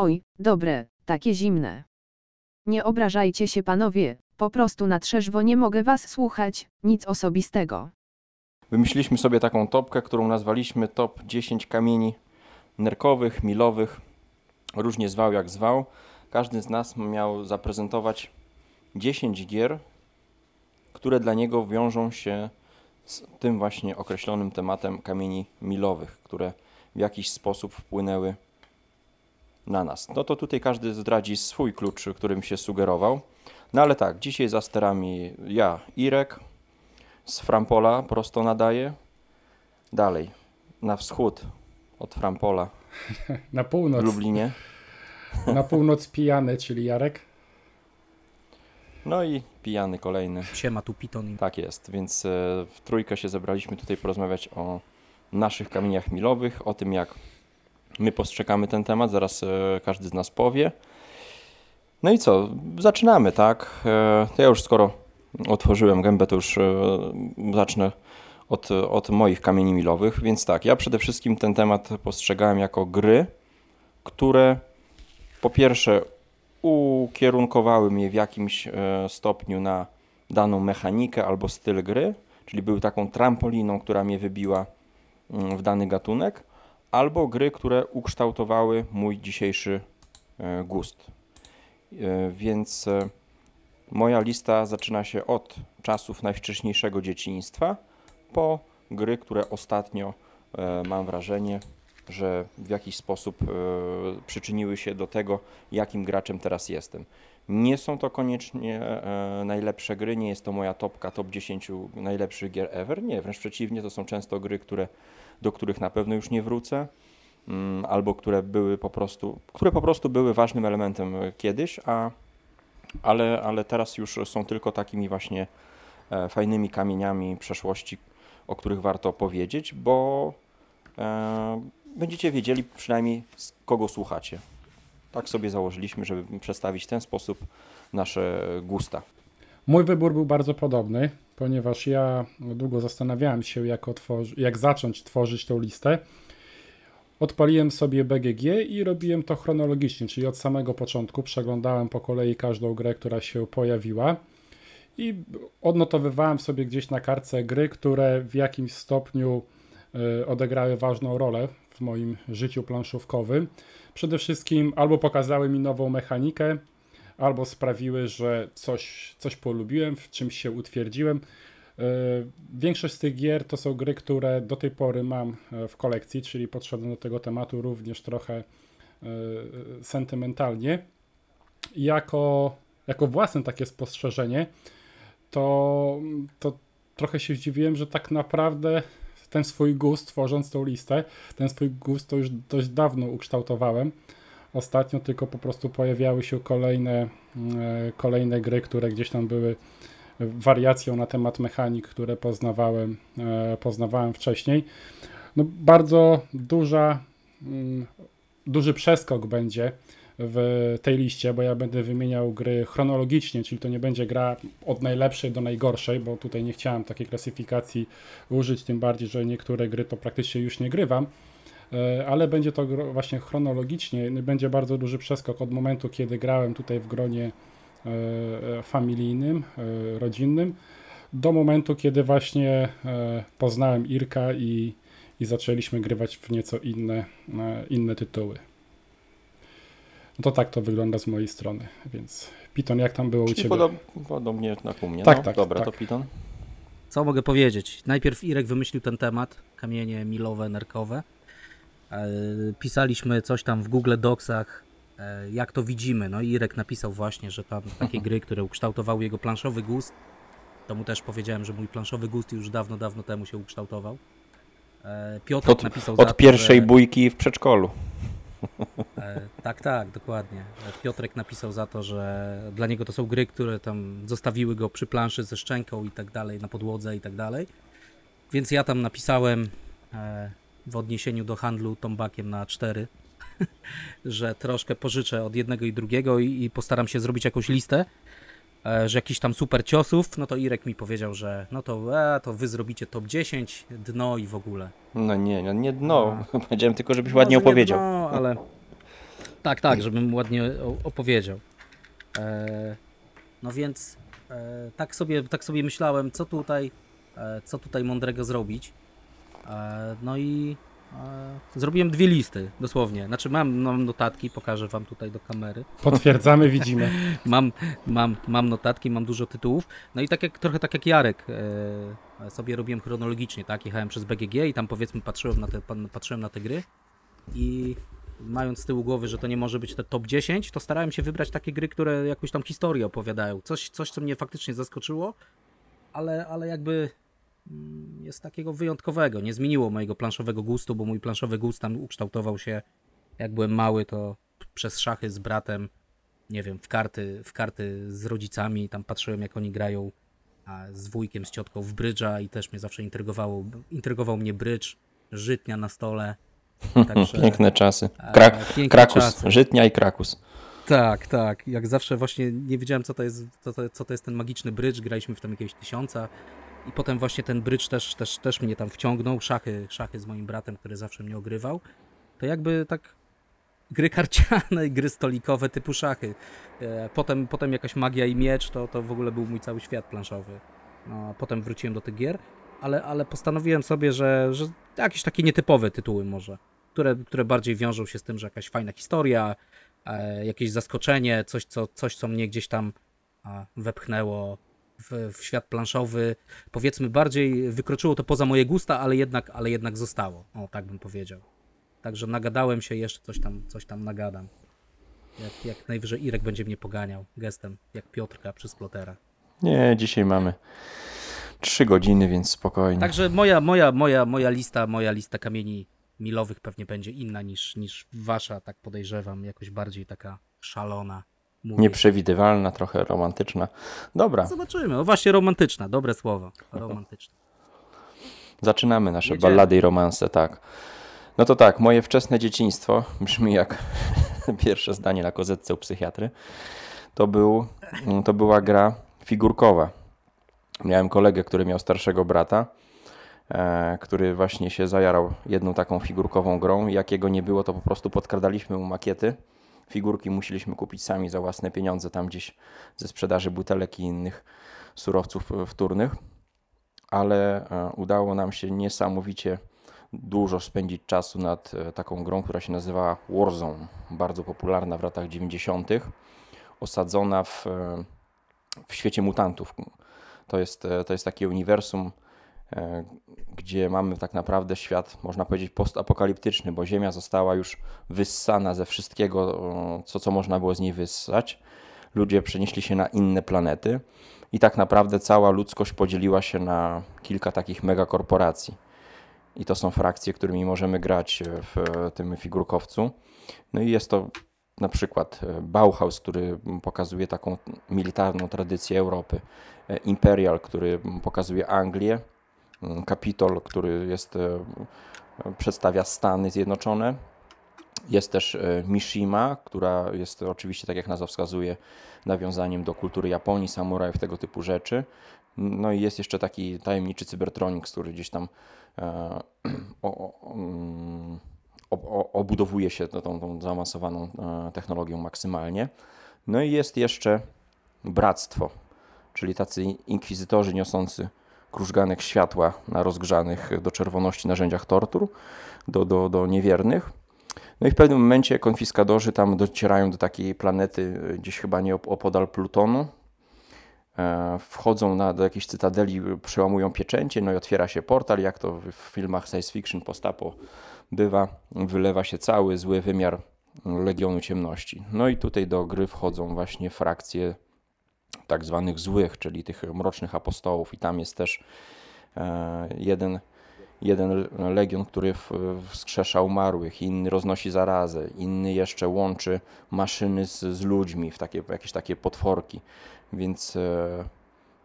Oj, dobre, takie zimne. Nie obrażajcie się panowie, po prostu na trzeźwo nie mogę was słuchać, nic osobistego. Wymyśliliśmy sobie taką topkę, którą nazwaliśmy top 10 kamieni nerkowych, milowych, różnie zwał jak zwał. Każdy z nas miał zaprezentować 10 gier, które dla niego wiążą się z tym właśnie określonym tematem kamieni milowych, które w jakiś sposób wpłynęły na nas. No to tutaj każdy zdradzi swój klucz, którym się sugerował. No ale tak, dzisiaj za sterami ja, Irek, z Frampola prosto nadaje. Dalej, na wschód od Frampola Na w północ. Lublinie. Na północ pijany, czyli Jarek. No i pijany kolejny. Siema, tu Piton. Tak jest, więc e, w trójkę się zebraliśmy tutaj porozmawiać o naszych kamieniach milowych, o tym jak my postrzegamy ten temat, zaraz e, każdy z nas powie. No i co, zaczynamy, tak? E, To ja już skoro otworzyłem gębę, to już e, zacznę od, od moich kamieni milowych, więc tak, ja przede wszystkim ten temat postrzegałem jako gry, które po pierwsze ukierunkowały mnie w jakimś stopniu na daną mechanikę albo styl gry, czyli były taką trampoliną, która mnie wybiła mm, w dany gatunek, albo gry, które ukształtowały mój dzisiejszy e, gust. E, Więc e, moja lista zaczyna się od czasów najwcześniejszego dzieciństwa po gry, które ostatnio mam wrażenie, że w jakiś sposób przyczyniły się do tego, jakim graczem teraz jestem. Nie są to koniecznie najlepsze gry, nie jest to moja topka, top 10 najlepszych gier ever. Nie, wręcz przeciwnie, to są często gry, które, do których na pewno już nie wrócę, mm, albo które były po prostu, które po prostu były ważnym elementem e, kiedyś, a, ale, ale teraz już są tylko takimi właśnie e, fajnymi kamieniami przeszłości, o których warto powiedzieć, bo e, będziecie wiedzieli przynajmniej z kogo słuchacie. Tak sobie założyliśmy, żeby przedstawić w ten sposób nasze gusta. Mój wybór był bardzo podobny, ponieważ ja długo zastanawiałem się, jak, otworzy, jak zacząć tworzyć tą listę. Odpaliłem sobie BGG i robiłem to chronologicznie, czyli od samego początku przeglądałem po kolei każdą grę, która się pojawiła i odnotowywałem sobie gdzieś na kartce gry, które w jakimś stopniu y, odegrały ważną rolę w moim życiu planszówkowym. Przede wszystkim albo pokazały mi nową mechanikę, albo sprawiły, że coś, coś polubiłem, w czymś się utwierdziłem. Yy, Większość z tych gier to są gry, które do tej pory mam e, w kolekcji, czyli podszedłem do tego tematu również trochę e, sentymentalnie. Jako, jako własne takie spostrzeżenie, to, to trochę się zdziwiłem, że tak naprawdę ten swój gust, tworząc tą listę, ten swój gust to już dość dawno ukształtowałem. Ostatnio tylko po prostu pojawiały się kolejne, e, kolejne gry, które gdzieś tam były wariacją na temat mechanik, które poznawałem, e, poznawałem wcześniej. No, bardzo duża, mm, duży przeskok będzie w tej liście, bo ja będę wymieniał gry chronologicznie, czyli to nie będzie gra od najlepszej do najgorszej, bo tutaj nie chciałem takiej klasyfikacji użyć, tym bardziej, że niektóre gry to praktycznie już nie grywam, ale będzie to właśnie chronologicznie, będzie bardzo duży przeskok od momentu, kiedy grałem tutaj w gronie e, e, familijnym, e, rodzinnym, do momentu, kiedy właśnie e, poznałem Irka i, i zaczęliśmy grywać w nieco inne, e, inne tytuły. No to tak to wygląda z mojej strony, więc Piton, jak tam było u Czyli Ciebie? podob, podobnie jak u mnie. Tak, no, tak, Dobra, tak. to Piton. Co mogę powiedzieć? Najpierw Irek wymyślił ten temat, kamienie milowe, nerkowe. E, Pisaliśmy coś tam w Google Docsach, e, jak to widzimy. No i Irek napisał właśnie, że tam takie gry, które ukształtowały jego planszowy gust. To mu też powiedziałem, że mój planszowy gust już dawno, dawno temu się ukształtował. E, Piotr Od- napisał za Od to, pierwszej że... bójki w przedszkolu. Tak, tak, dokładnie. Piotrek napisał za to, że dla niego to są gry, które tam zostawiły go przy planszy ze szczęką i tak dalej, na podłodze i tak dalej. Więc ja tam napisałem w odniesieniu do handlu tombakiem na 4, że troszkę pożyczę od jednego i drugiego i, i postaram się zrobić jakąś listę, e, że jakiś tam super ciosów, no to Irek mi powiedział, że no to, e, to wy zrobicie top 10, dno i w ogóle. No nie, no nie dno. Powiedziałem tylko, żebyś Może ładnie nie opowiedział. Dno, ale Tak, tak, żebym ładnie opowiedział. E, no więc e, tak, sobie, tak sobie myślałem, co tutaj, e, co tutaj mądrego zrobić. E, no i e, zrobiłem dwie listy, dosłownie. Znaczy mam, mam notatki, pokażę wam tutaj do kamery. Potwierdzamy, widzimy. mam, mam, mam notatki, mam dużo tytułów. No i tak jak, trochę tak jak Jarek, e, sobie robiłem chronologicznie, tak? Jechałem przez BGG i tam powiedzmy patrzyłem na te, patrzyłem na te gry i mając z tyłu głowy, że to nie może być te top 10, to starałem się wybrać takie gry, które jakąś tam historię opowiadają. Coś, coś co mnie faktycznie zaskoczyło, ale, ale jakby jest takiego wyjątkowego. Nie zmieniło mojego planszowego gustu, bo mój planszowy gust tam ukształtował się, jak byłem mały, to przez szachy z bratem, nie wiem, w karty, w karty z rodzicami, tam patrzyłem jak oni grają z wujkiem, z ciotką w brydża i też mnie zawsze intrygowało, intrygował mnie brydż, żytnia na stole, Także, Piękne czasy. Kra piękne Krakus, czasy. Żytnia i Krakus. Tak, tak. Jak zawsze właśnie nie wiedziałem, co to jest, co to, co to jest ten magiczny brydż. Graliśmy w tam jakiegoś tysiąca. I potem właśnie ten brydż też, też, też mnie tam wciągnął. Szachy, szachy z moim bratem, który zawsze mnie ogrywał. To jakby tak gry karciane i gry stolikowe typu szachy. E, potem, potem jakaś magia i miecz, to, to w ogóle był mój cały świat planszowy. No, potem wróciłem do tych gier ale, ale postanowiłem sobie, że, że jakieś takie nietypowe tytuły może, które, które bardziej wiążą się z tym, że jakaś fajna historia, e, jakieś zaskoczenie, coś co, coś, co mnie gdzieś tam a, wepchnęło w, w, świat planszowy. Powiedzmy, bardziej wykroczyło to poza moje gusta, ale jednak, ale jednak zostało. O, tak bym powiedział. Także nagadałem się, jeszcze coś tam, coś tam nagadam. Jak, jak najwyżej Irek będzie mnie poganiał gestem, jak Piotrka przy splotera. Nie, dzisiaj mamy Trzy godziny, więc spokojnie. Także moja, moja, moja, moja lista, moja lista kamieni milowych pewnie będzie inna niż, niż wasza, tak podejrzewam, jakoś bardziej taka szalona. Mówię. Nieprzewidywalna, trochę romantyczna. Dobra. Zobaczymy. O właśnie romantyczna, dobre słowo. Romantyczna. Zaczynamy nasze Jedziemy. ballady i romanse, tak. No to tak, moje wczesne dzieciństwo brzmi jak pierwsze zdanie na kozetce u psychiatry. To, był, to była gra figurkowa. Miałem kolegę, który miał starszego brata, e, który właśnie się zajarał jedną taką figurkową grą. Jakiego nie było, to po prostu podkradaliśmy mu makiety. Figurki musieliśmy kupić sami za własne pieniądze, tam gdzieś ze sprzedaży butelek i innych surowców wtórnych. Ale e, udało nam się niesamowicie dużo spędzić czasu nad e, taką grą, która się nazywa Warzone. Bardzo popularna w latach 90., osadzona w, w świecie mutantów to jest, e, to jest takie uniwersum, e, gdzie mamy tak naprawdę świat, można powiedzieć, postapokaliptyczny, bo Ziemia została już wyssana ze wszystkiego, co, co można było z niej wyssać. Ludzie przenieśli się na inne planety i tak naprawdę cała ludzkość podzieliła się na kilka takich megakorporacji. I to są frakcje, którymi możemy grać w tym figurkowcu. No i jest to na przykład e, Bauhaus, który pokazuje taką militarną tradycję Europy, e, Imperial, który pokazuje Anglię, Capitol, który jest, e, przedstawia Stany Zjednoczone. Jest też Mishima, która jest oczywiście, tak jak nazwa wskazuje, nawiązaniem do kultury Japonii, samurajów, tego typu rzeczy. No i jest jeszcze taki tajemniczy Cybertronics, który gdzieś tam e, o, o, mm, obudowuje się tą, tą zaawansowaną e, technologią maksymalnie. No i jest jeszcze bractwo, czyli tacy inkwizytorzy niosący krużganek światła na rozgrzanych do czerwoności narzędziach tortur do, do, do niewiernych. No i w pewnym momencie konfiskadorzy tam docierają do takiej planety, e, gdzieś chyba nie opodal Plutonu. E, wchodzą na, do jakiejś cytadeli, przełamują pieczęcie, no i otwiera się portal, jak to w filmach science fiction postapo bywa, wylewa się cały zły wymiar Legionu Ciemności. No i tutaj do gry wchodzą właśnie frakcje tak zwanych złych, czyli tych mrocznych apostołów i tam jest też e, jeden, jeden legion, który wskrzesza umarłych, inny roznosi zarazę, inny jeszcze łączy maszyny z, z ludźmi w takie, jakieś takie potworki, więc e,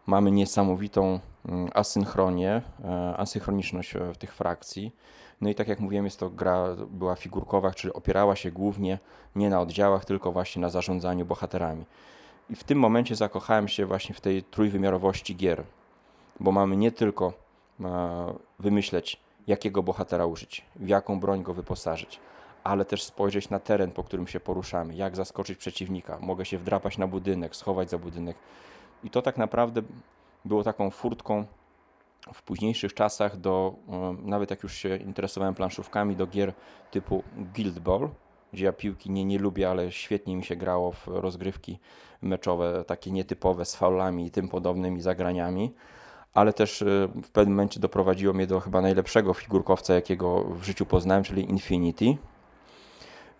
mamy niesamowitą mm, asynchronię, e, asynchroniczność w tych frakcji. No i tak jak mówiłem, jest to gra, była figurkowa, czyli opierała się głównie nie na oddziałach, tylko właśnie na zarządzaniu bohaterami. I w tym momencie zakochałem się właśnie w tej trójwymiarowości gier, bo mamy nie tylko e, wymyśleć, jakiego bohatera użyć, w jaką broń go wyposażyć, ale też spojrzeć na teren, po którym się poruszamy, jak zaskoczyć przeciwnika. Mogę się wdrapać na budynek, schować za budynek. I to tak naprawdę było taką furtką w późniejszych czasach do, nawet jak już się interesowałem planszówkami, do gier typu Guild Ball, gdzie ja piłki nie, nie lubię, ale świetnie mi się grało w rozgrywki meczowe, takie nietypowe z faulami i tym podobnymi zagraniami. Ale też y, w pewnym momencie doprowadziło mnie do chyba najlepszego figurkowca, jakiego w życiu poznałem, czyli Infinity.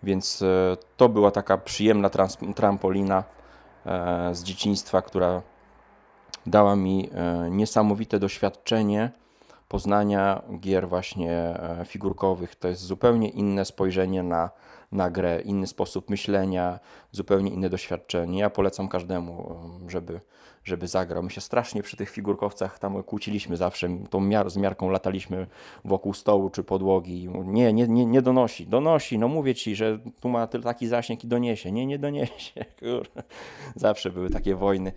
Więc y, to była taka przyjemna trampolina e, z dzieciństwa, która dała mi e, niesamowite doświadczenie poznania gier właśnie e, figurkowych. To jest zupełnie inne spojrzenie na, na grę, inny sposób myślenia, zupełnie inne doświadczenie. Ja polecam każdemu, e, żeby, żeby zagrał. My się strasznie przy tych figurkowcach tam kłóciliśmy zawsze, tą miar, z miarką lataliśmy wokół stołu czy podłogi. Nie, nie, nie, nie donosi, donosi, no mówię Ci, że tu ma taki zasięg i doniesie. Nie, nie doniesie, Kurde. Zawsze były takie wojny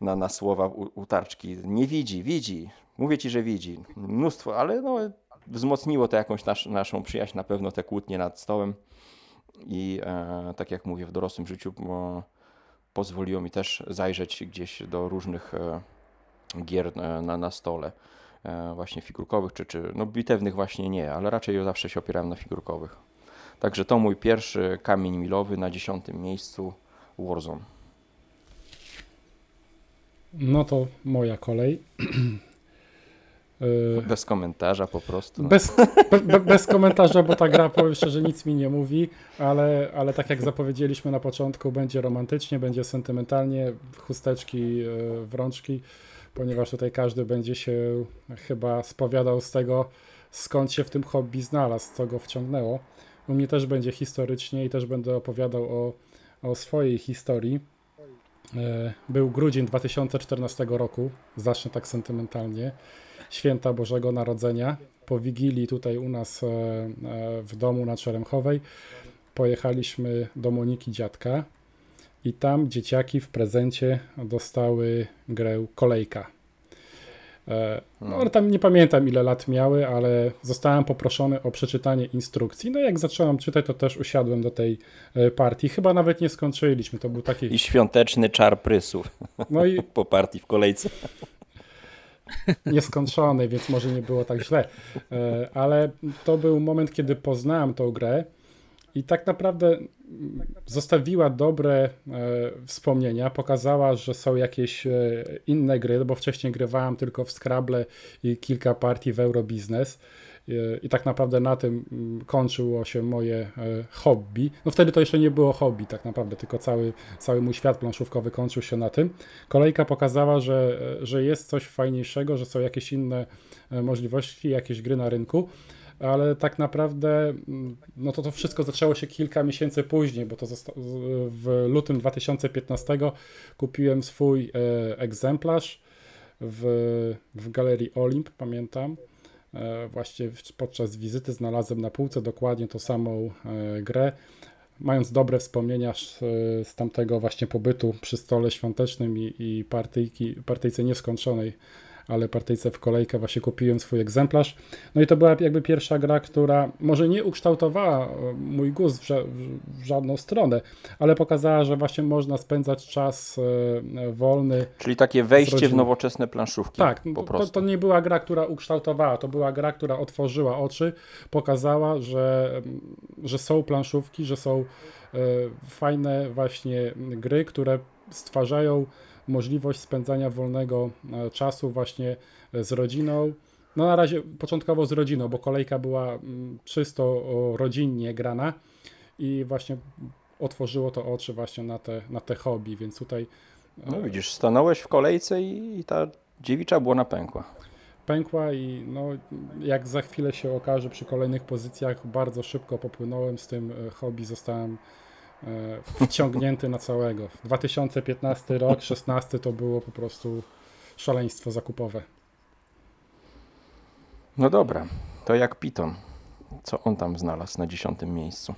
na, na słowa utarczki. Nie widzi, widzi. Mówię ci, że widzi. Mnóstwo, ale no, wzmocniło to jakąś nasz, naszą przyjaźń, na pewno te kłótnie nad stołem. I e, tak jak mówię, w dorosłym życiu pozwoliło mi też zajrzeć gdzieś do różnych e, gier e, na, na stole. Właśnie figurkowych, czy, czy no bitewnych właśnie nie, ale raczej zawsze się opierałem na figurkowych. Także to mój pierwszy kamień milowy na dziesiątym miejscu Warzone. No to moja kolej. Y, bez komentarza po prostu. Bez, be, bez komentarza, bo ta gra powiem szczerze nic mi nie mówi, ale, ale tak jak zapowiedzieliśmy na początku, będzie romantycznie, będzie sentymentalnie, chusteczki y, w rączki, ponieważ tutaj każdy będzie się chyba spowiadał z tego, skąd się w tym hobby znalazł, co go wciągnęło. U mnie też będzie historycznie i też będę opowiadał o, o swojej historii. E, był grudzień 2014 roku, zacznę tak sentymentalnie, święta Bożego Narodzenia. Po Wigilii tutaj u nas e, e, w domu na Czeremchowej pojechaliśmy do Moniki Dziadka i tam dzieciaki w prezencie dostały grę Kolejka. E, no, ale tam nie pamiętam ile lat miały, ale zostałem poproszony o przeczytanie instrukcji. No jak zacząłem czytać, to też usiadłem do tej partii. Chyba nawet nie skończyliśmy. To był taki. I świąteczny czar prysów. No i po partii w kolejce. Nieskończony, więc może nie było tak źle. E, ale to był moment, kiedy poznałem tą grę. I tak naprawdę zostawiła dobre e, wspomnienia, pokazała, że są jakieś e, inne gry, bo wcześniej grywałem tylko w Scrabble i kilka partii w Eurobiznes. E, I tak naprawdę na tym mm, kończyło się moje e, hobby. No wtedy to jeszcze nie było hobby, tak naprawdę, tylko cały, cały mój świat planszówkowy kończył się na tym. Kolejka pokazała, że, e, że jest coś fajniejszego, że są jakieś inne możliwości, jakieś gry na rynku ale tak naprawdę mm, no to to wszystko zaczęło się kilka miesięcy później, bo to w lutym 2015 kupiłem swój e, egzemplarz w, w galerii Olimp, pamiętam. E, właśnie podczas wizyty znalazłem na półce dokładnie tą samą e, grę. Mając dobre wspomnienia z, z tamtego właśnie pobytu przy stole świątecznym i, i partyjki, partyjce nieskończonej ale partyjce w kolejkę właśnie kupiłem swój egzemplarz. No i to była jakby pierwsza gra, która może nie ukształtowała e, mój gust w, ża w żadną stronę, ale pokazała, że właśnie można spędzać czas e, wolny. Czyli takie wejście w nowoczesne planszówki. Tak, po prostu. To, to nie była gra, która ukształtowała, to była gra, która otworzyła oczy, pokazała, że, że są planszówki, że są e, fajne właśnie gry, które stwarzają możliwość spędzania wolnego e, czasu właśnie e, z rodziną. No na razie początkowo z rodziną, bo kolejka była mm, czysto rodzinnie grana i właśnie otworzyło to oczy właśnie na te, na te hobby, więc tutaj... E, no widzisz, stanąłeś w kolejce i ta dziewicza błona pękła. Pękła i no, jak za chwilę się okaże przy kolejnych pozycjach, bardzo szybko popłynąłem z tym hobby, zostałem wciągnięty na całego. 2015 rok, 16 to było po prostu szaleństwo zakupowe. No dobra, to jak Piton. Co on tam znalazł na dziesiątym miejscu?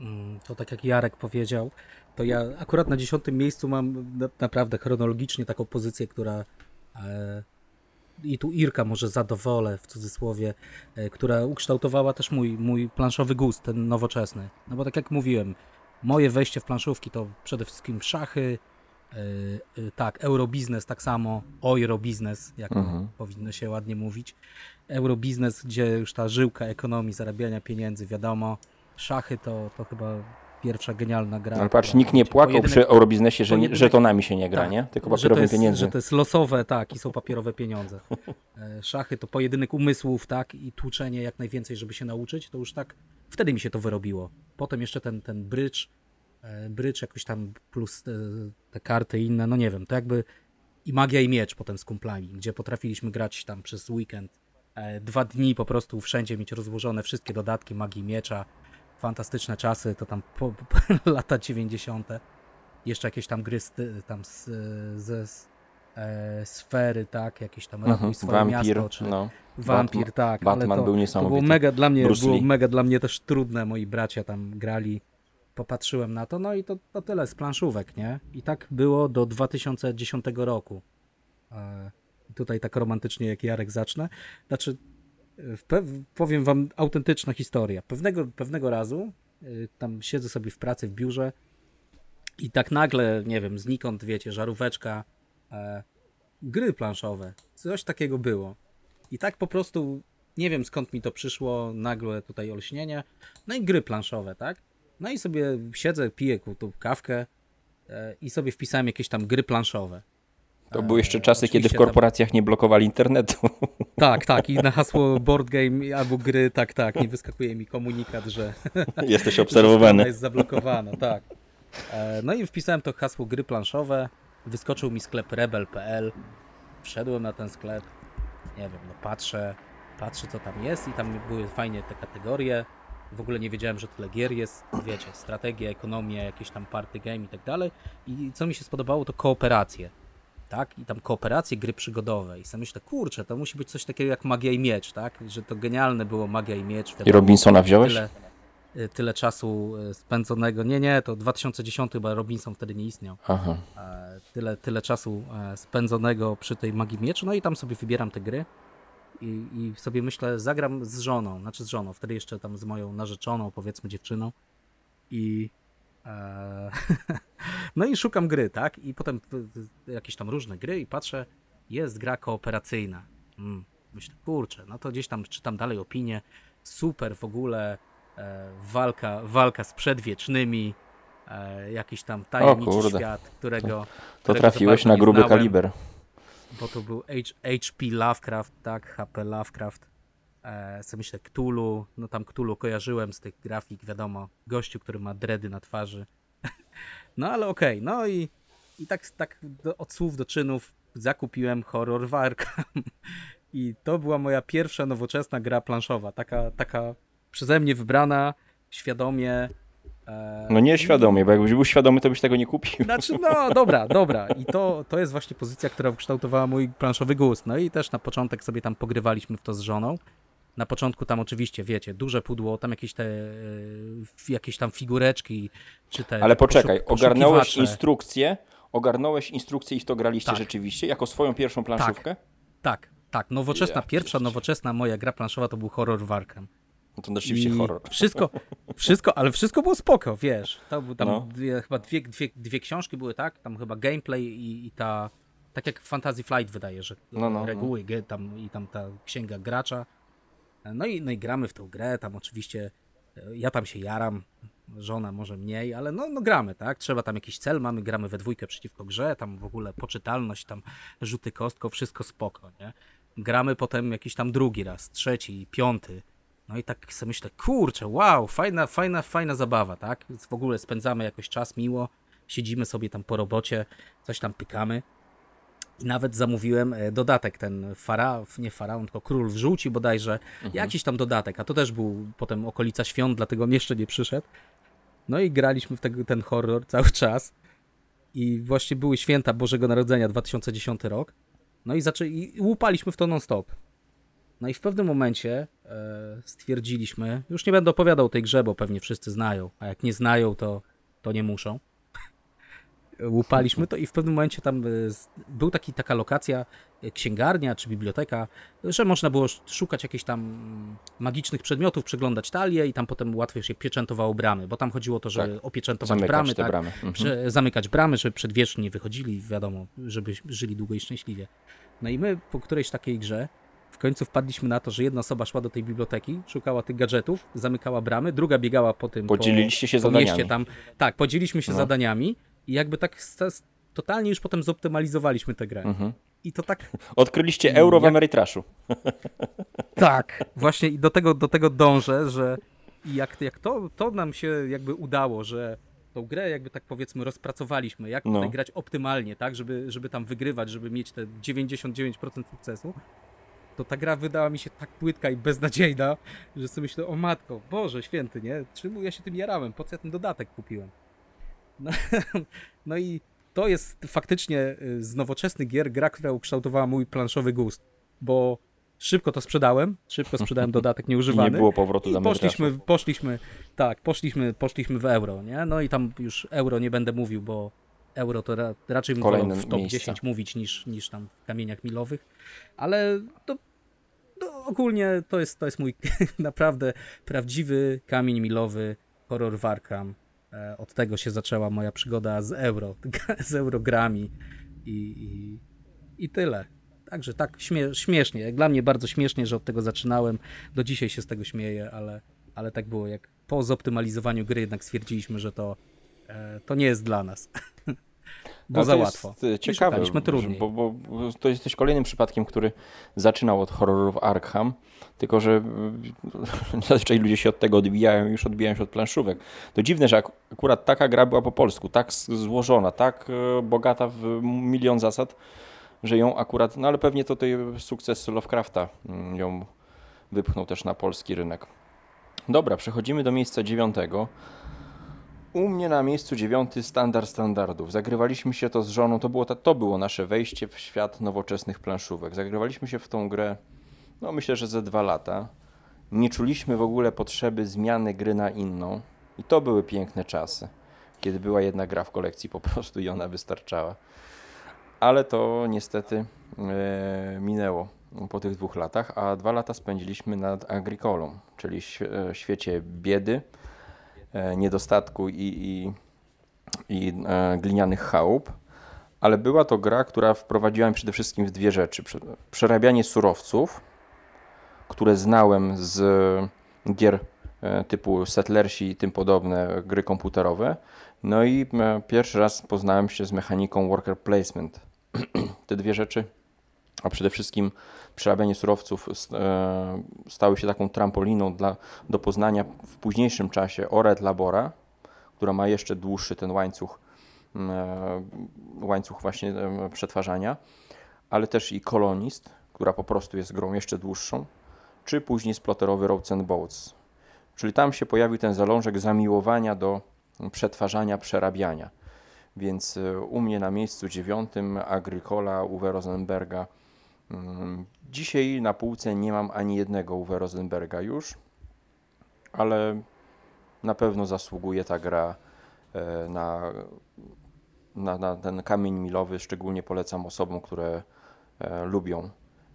Mm, to tak jak Jarek powiedział, to ja akurat na dziesiątym miejscu mam naprawdę chronologicznie taką pozycję, która e, i tu Irka może zadowolę w cudzysłowie, e, która ukształtowała też mój, mój planszowy gust, ten nowoczesny. No bo tak jak mówiłem, moje wejście w planszówki to przede wszystkim szachy, e, tak, eurobiznes tak samo, oirobiznes, jak Mhm. powinno się ładnie mówić. Eurobiznes, gdzie już ta żyłka ekonomii, zarabiania pieniędzy, wiadomo. Szachy to, to chyba pierwsza genialna gra. Ale patrz, nikt nie płakał pojedynek- przy Eurobiznesie, że nie, pojedynek- żetonami się nie gra, tak, nie? Tylko to, papierowym jest, pieniędzmi. że to jest losowe, tak, i są papierowe pieniądze. E, Szachy to pojedynek umysłów, tak, i tłuczenie jak najwięcej, żeby się nauczyć, to już tak, wtedy mi się to wyrobiło. Potem jeszcze ten, ten brycz, e, brycz jakoś tam plus te, te karty inne, no nie wiem, to jakby i magia i miecz potem z kumplami, gdzie potrafiliśmy grać tam przez weekend, e, dwa dni po prostu wszędzie mieć rozłożone wszystkie dodatki magii miecza, fantastyczne czasy, to tam po, po, lata 90. Jeszcze jakieś tam gry z, tam z, ze e, sfery, tak, jakieś tam Mhm, swoje Wampir, miasto, czy no. Wampir, tak, Batman ale to, był to niesamowity. było mega dla mnie, Bruce było Lee. mega dla mnie też trudne, moi bracia tam grali, popatrzyłem na to, no i to, to tyle z planszówek, nie? I tak było do 2010 roku. E, tutaj tak romantycznie jak Jarek zacznę. Znaczy, powiem wam autentyczna historia. Pewnego, pewnego razu y, tam siedzę sobie w pracy w biurze i tak nagle, nie wiem, znikąd, wiecie, żaróweczka, e, gry planszowe, coś takiego było. I tak po prostu, nie wiem skąd mi to przyszło, nagłe tutaj olśnienie, no i gry planszowe, tak? No i sobie siedzę, piję tu kawkę e, i sobie wpisałem jakieś tam gry planszowe. To były jeszcze czasy, kiedy w korporacjach nie blokowali internetu. Tak, tak, i na hasło board game albo gry, tak, tak, nie wyskakuje mi komunikat, że Jesteś że obserwowany. jest zablokowana, tak. E, No i wpisałem to hasło gry planszowe, wyskoczył mi sklep rebel.pl, wszedłem na ten sklep, nie wiem, no patrzę, patrzę co tam jest i tam były fajnie te kategorie, w ogóle nie wiedziałem, że tyle gier jest, wiecie, strategia, ekonomia, jakieś tam party game i tak dalej i co mi się spodobało to kooperacje. Tak, i tam kooperacje, gry przygodowe. I sobie myślę, kurczę, to musi być coś takiego jak Magia i Miecz, tak? Że to genialne było Magia i Miecz. I Robinsona wziąłeś? tyle, tyle czasu y, spędzonego. Nie, nie, to 2010 chyba Robinson wtedy nie istniał. Aha. E, Tyle, tyle czasu e, spędzonego przy tej magii mieczu. No i tam sobie wybieram te gry i, i sobie myślę, zagram z żoną, znaczy z żoną, wtedy jeszcze tam z moją narzeczoną, powiedzmy dziewczyną. I e, no i szukam gry, tak? I potem jakieś tam różne gry i patrzę, jest gra kooperacyjna. Mm, myślę, kurczę, no to gdzieś tam czytam dalej opinie. Super w ogóle e, walka, walka z przedwiecznymi, e, jakiś tam tajemniczy świat, którego. To którego trafiłeś na gruby znałem, kaliber. Bo to był H, HP Lovecraft, tak, HP Lovecraft. E, co myślę, Cthulhu, no tam Cthulhu kojarzyłem z tych grafik, wiadomo, gościu, który ma dredy na twarzy. no ale okej, no i, i tak, tak do, od słów do czynów zakupiłem horror Warcam. I to była moja pierwsza nowoczesna gra planszowa, taka, taka przeze mnie wybrana, świadomie. E, No nie świadomie, bo jakbyś był świadomy, to byś tego nie kupił. znaczy, no dobra, dobra. I to, to jest właśnie pozycja, która ukształtowała mój planszowy gust. No i też na początek sobie tam pogrywaliśmy w to z żoną. Na początku tam oczywiście, wiecie, duże pudło, tam jakieś te, e, jakieś tam figureczki, czy te Ale poczekaj, ogarnąłeś instrukcję, ogarnąłeś instrukcję i w to graliście Tak. rzeczywiście, jako swoją pierwszą planszówkę? Tak, tak. Nowoczesna, Ja pierwsza nowoczesna moja gra planszowa to był horror Warcam. No to rzeczywiście I horror. Wszystko, wszystko, ale wszystko było spoko, wiesz. To był tam No. dwie, chyba dwie, dwie, dwie książki były, tak? Tam chyba gameplay i, i ta. Tak jak Fantasy Flight wydaje, że No, no, reguły gry tam i tam ta księga gracza. No i, no i gramy w tą grę, tam oczywiście e, ja tam się jaram, żona może mniej, ale no, no gramy, tak? Trzeba tam jakiś cel, mamy, gramy we dwójkę przeciwko grze, tam w ogóle poczytalność, tam rzuty kostką, wszystko spoko, nie? Gramy potem jakiś tam drugi raz, trzeci, piąty. No i tak sobie myślę, kurczę, wow, fajna, fajna, fajna zabawa, tak? W ogóle spędzamy jakoś czas miło, siedzimy sobie tam po robocie, coś tam pykamy. I nawet zamówiłem e, dodatek, ten faraon, nie faraon, tylko król w żółci bodajże, jakiś tam dodatek, a to też był potem okolica świąt, dlatego on jeszcze nie przyszedł. No i graliśmy w ten horror cały czas. I właśnie były święta Bożego Narodzenia 2010 rok. No i, zaczę- i łupaliśmy w to non-stop. No i w pewnym momencie e, stwierdziliśmy, już nie będę opowiadał tej grze, bo pewnie wszyscy znają, a jak nie znają, to, to nie muszą. Łupaliśmy to i w pewnym momencie tam e, był taki, taka lokacja, e, księgarnia czy biblioteka, że można było szukać jakichś tam magicznych przedmiotów, przeglądać talie i tam potem łatwiej się pieczętowało bramy, bo tam chodziło o to, żeby Tak. opieczętować Zamykać bramy, tak, bramy. Mhm. zamykać bramy, żeby przedwieczni nie wychodzili, wiadomo, żeby żyli długo i szczęśliwie. No i my po którejś takiej grze w końcu wpadliśmy na to, że jedna osoba szła do tej biblioteki, szukała tych gadżetów, zamykała bramy, druga biegała po tym Podzieliliście się po, po zadaniami. mieście tam. Tak, podzieliliśmy się No. zadaniami i jakby tak totalnie już potem zoptymalizowaliśmy tę grę. Mhm. I to tak Odkryliście euro w Jak- Ameritraszu. tak, właśnie i do tego, do tego dążę, że jak, jak to, to nam się jakby udało, że tą grę jakby tak powiedzmy rozpracowaliśmy, jak No. tutaj grać optymalnie, tak, żeby, żeby tam wygrywać, żeby mieć te 99% sukcesu, to ta gra wydała mi się tak płytka i beznadziejna, że sobie myślę, o matko, Boże święty, nie? Czemu ja się tym jarałem? Po co ja ten dodatek kupiłem? No, no i to jest faktycznie y, z nowoczesnych gier gra, która ukształtowała mój planszowy gust, bo szybko to sprzedałem, szybko sprzedałem dodatek I nie nieużywany. było powrotu do poszliśmy, poszliśmy, tak, poszliśmy, poszliśmy w euro, nie? No i tam już euro nie będę mówił, bo euro to ra, raczej bym w top miejsca. 10 mówić niż, niż tam w kamieniach milowych, ale to, to ogólnie to jest, to jest mój naprawdę prawdziwy kamień milowy horror Warkram. E, Od tego się zaczęła moja przygoda z euro, z eurogrami i, i, i tyle. Także tak śmie śmiesznie, dla mnie bardzo śmiesznie, że od tego zaczynałem. Do dzisiaj się z tego śmieję, ale, ale tak było, jak po zoptymalizowaniu gry jednak stwierdziliśmy, że to, e, to nie jest dla nas. Bo No za to łatwo. Jest e, ciekawe, trudniej. Bo, bo, bo to jesteś kolejnym przypadkiem, który zaczynał od horrorów Arkham, tylko że y, zazwyczaj ludzie się od tego odbijają, już odbijają się od planszówek. To dziwne, że ak akurat taka gra była po polsku, tak złożona, tak e, bogata w milion zasad, że ją akurat, no ale pewnie to tutaj sukces Lovecrafta mm, ją wypchnął też na polski rynek. Dobra, przechodzimy do miejsca dziewiątego. U mnie na miejscu dziewiąty standard standardów. Zagrywaliśmy się to z żoną, to było, to było nasze wejście w świat nowoczesnych planszówek. Zagrywaliśmy się w tą grę, no myślę, że ze dwa lata. Nie czuliśmy w ogóle potrzeby zmiany gry na inną. I to były piękne czasy, kiedy była jedna gra w kolekcji po prostu i ona wystarczała. Ale to niestety e, minęło po tych dwóch latach, a dwa lata spędziliśmy nad Agricolą, czyli e, świecie biedy, niedostatku i, i, i e, glinianych chałup, ale była to gra, która wprowadziła mnie przede wszystkim w dwie rzeczy. Prze- Przerabianie surowców, które znałem z gier e, typu Settlersi i tym podobne gry komputerowe. No i e, pierwszy raz poznałem się z mechaniką worker placement. Te dwie rzeczy, a przede wszystkim przerabianie surowców e, stały się taką trampoliną dla, do poznania w późniejszym czasie Ored Labora, która ma jeszcze dłuższy ten łańcuch, mm, e, łańcuch właśnie przetwarzania, ale też i Kolonist, która po prostu jest grą jeszcze dłuższą, czy później sploterowy Roads and Boats. Czyli tam się pojawił ten zalążek zamiłowania do przetwarzania, przerabiania. Więc e, u mnie na miejscu dziewiątym Agricola Uwe Rosenberga. Mm, Dzisiaj na półce nie mam ani jednego Uwe Rosenberga już, ale na pewno zasługuje ta gra e, na, na, na ten kamień milowy. Szczególnie polecam osobom, które e, lubią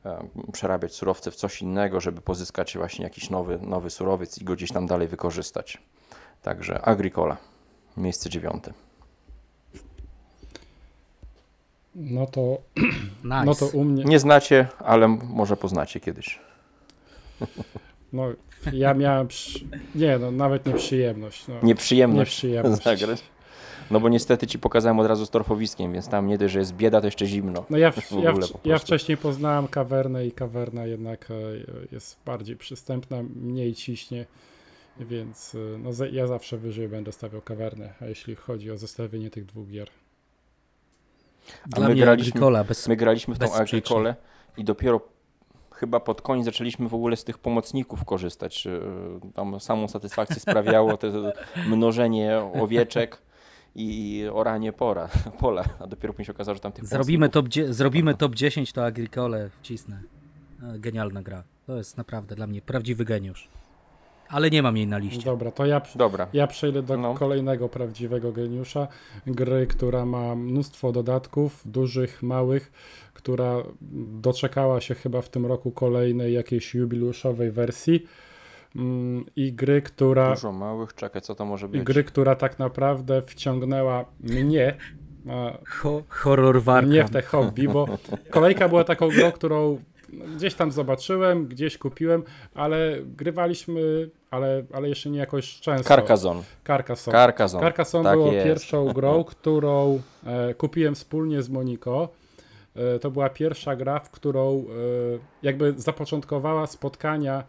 e, przerabiać surowce w coś innego, żeby pozyskać właśnie jakiś nowy, nowy surowiec i go gdzieś tam dalej wykorzystać. Także Agricola, miejsce dziewiąte. No to, Nice. no to u mnie. Nie znacie, ale może poznacie kiedyś. No, ja miałem. Przy... Nie, no nawet nie przyjemność. No, Nieprzyjemność Nieprzyjemność. zagrać. No bo niestety ci pokazałem od razu z torfowiskiem, więc tam nie dość, że jest bieda, to jeszcze zimno. No ja, w, W ja, w, ja wcześniej poznałem kawernę i kawerna jednak e, jest bardziej przystępna, mniej ciśnie, więc e, no, ja zawsze wyżej będę stawiał kawernę, a jeśli chodzi o zestawienie tych dwóch gier. Dla my graliśmy- Agricola bez... My graliśmy w tą. Agricolę i dopiero chyba pod koniec zaczęliśmy w ogóle z tych pomocników korzystać. Yy, Tam samą satysfakcję sprawiało to mnożenie owieczek i oranie pora, pola, a dopiero później się okazało, że tam tych Zrobimy top, zrobimy top 10, to Agricole wcisnę. E, Genialna gra. To jest naprawdę dla mnie prawdziwy geniusz. Ale nie mam jej na liście. Dobra, to ja, Dobra. ja przejdę do No. kolejnego prawdziwego geniusza. Gry, która ma mnóstwo dodatków, dużych, małych, która doczekała się chyba w tym roku kolejnej jakiejś jubileuszowej wersji. Mm, I gry, która. Dużo małych, czekaj, co to może I być? gry, która tak naprawdę wciągnęła mnie. a Ho horror warka. Nie w te hobby, bo kolejka była taką grą, którą gdzieś tam zobaczyłem, gdzieś kupiłem, ale grywaliśmy, ale, ale jeszcze nie jakoś często. Carcassonne. Carcassonne. Carcassonne. Carcassonne Tak było jest. pierwszą grą, którą e, kupiłem wspólnie z Moniko. E, to była pierwsza gra, w którą e, jakby zapoczątkowała spotkania e,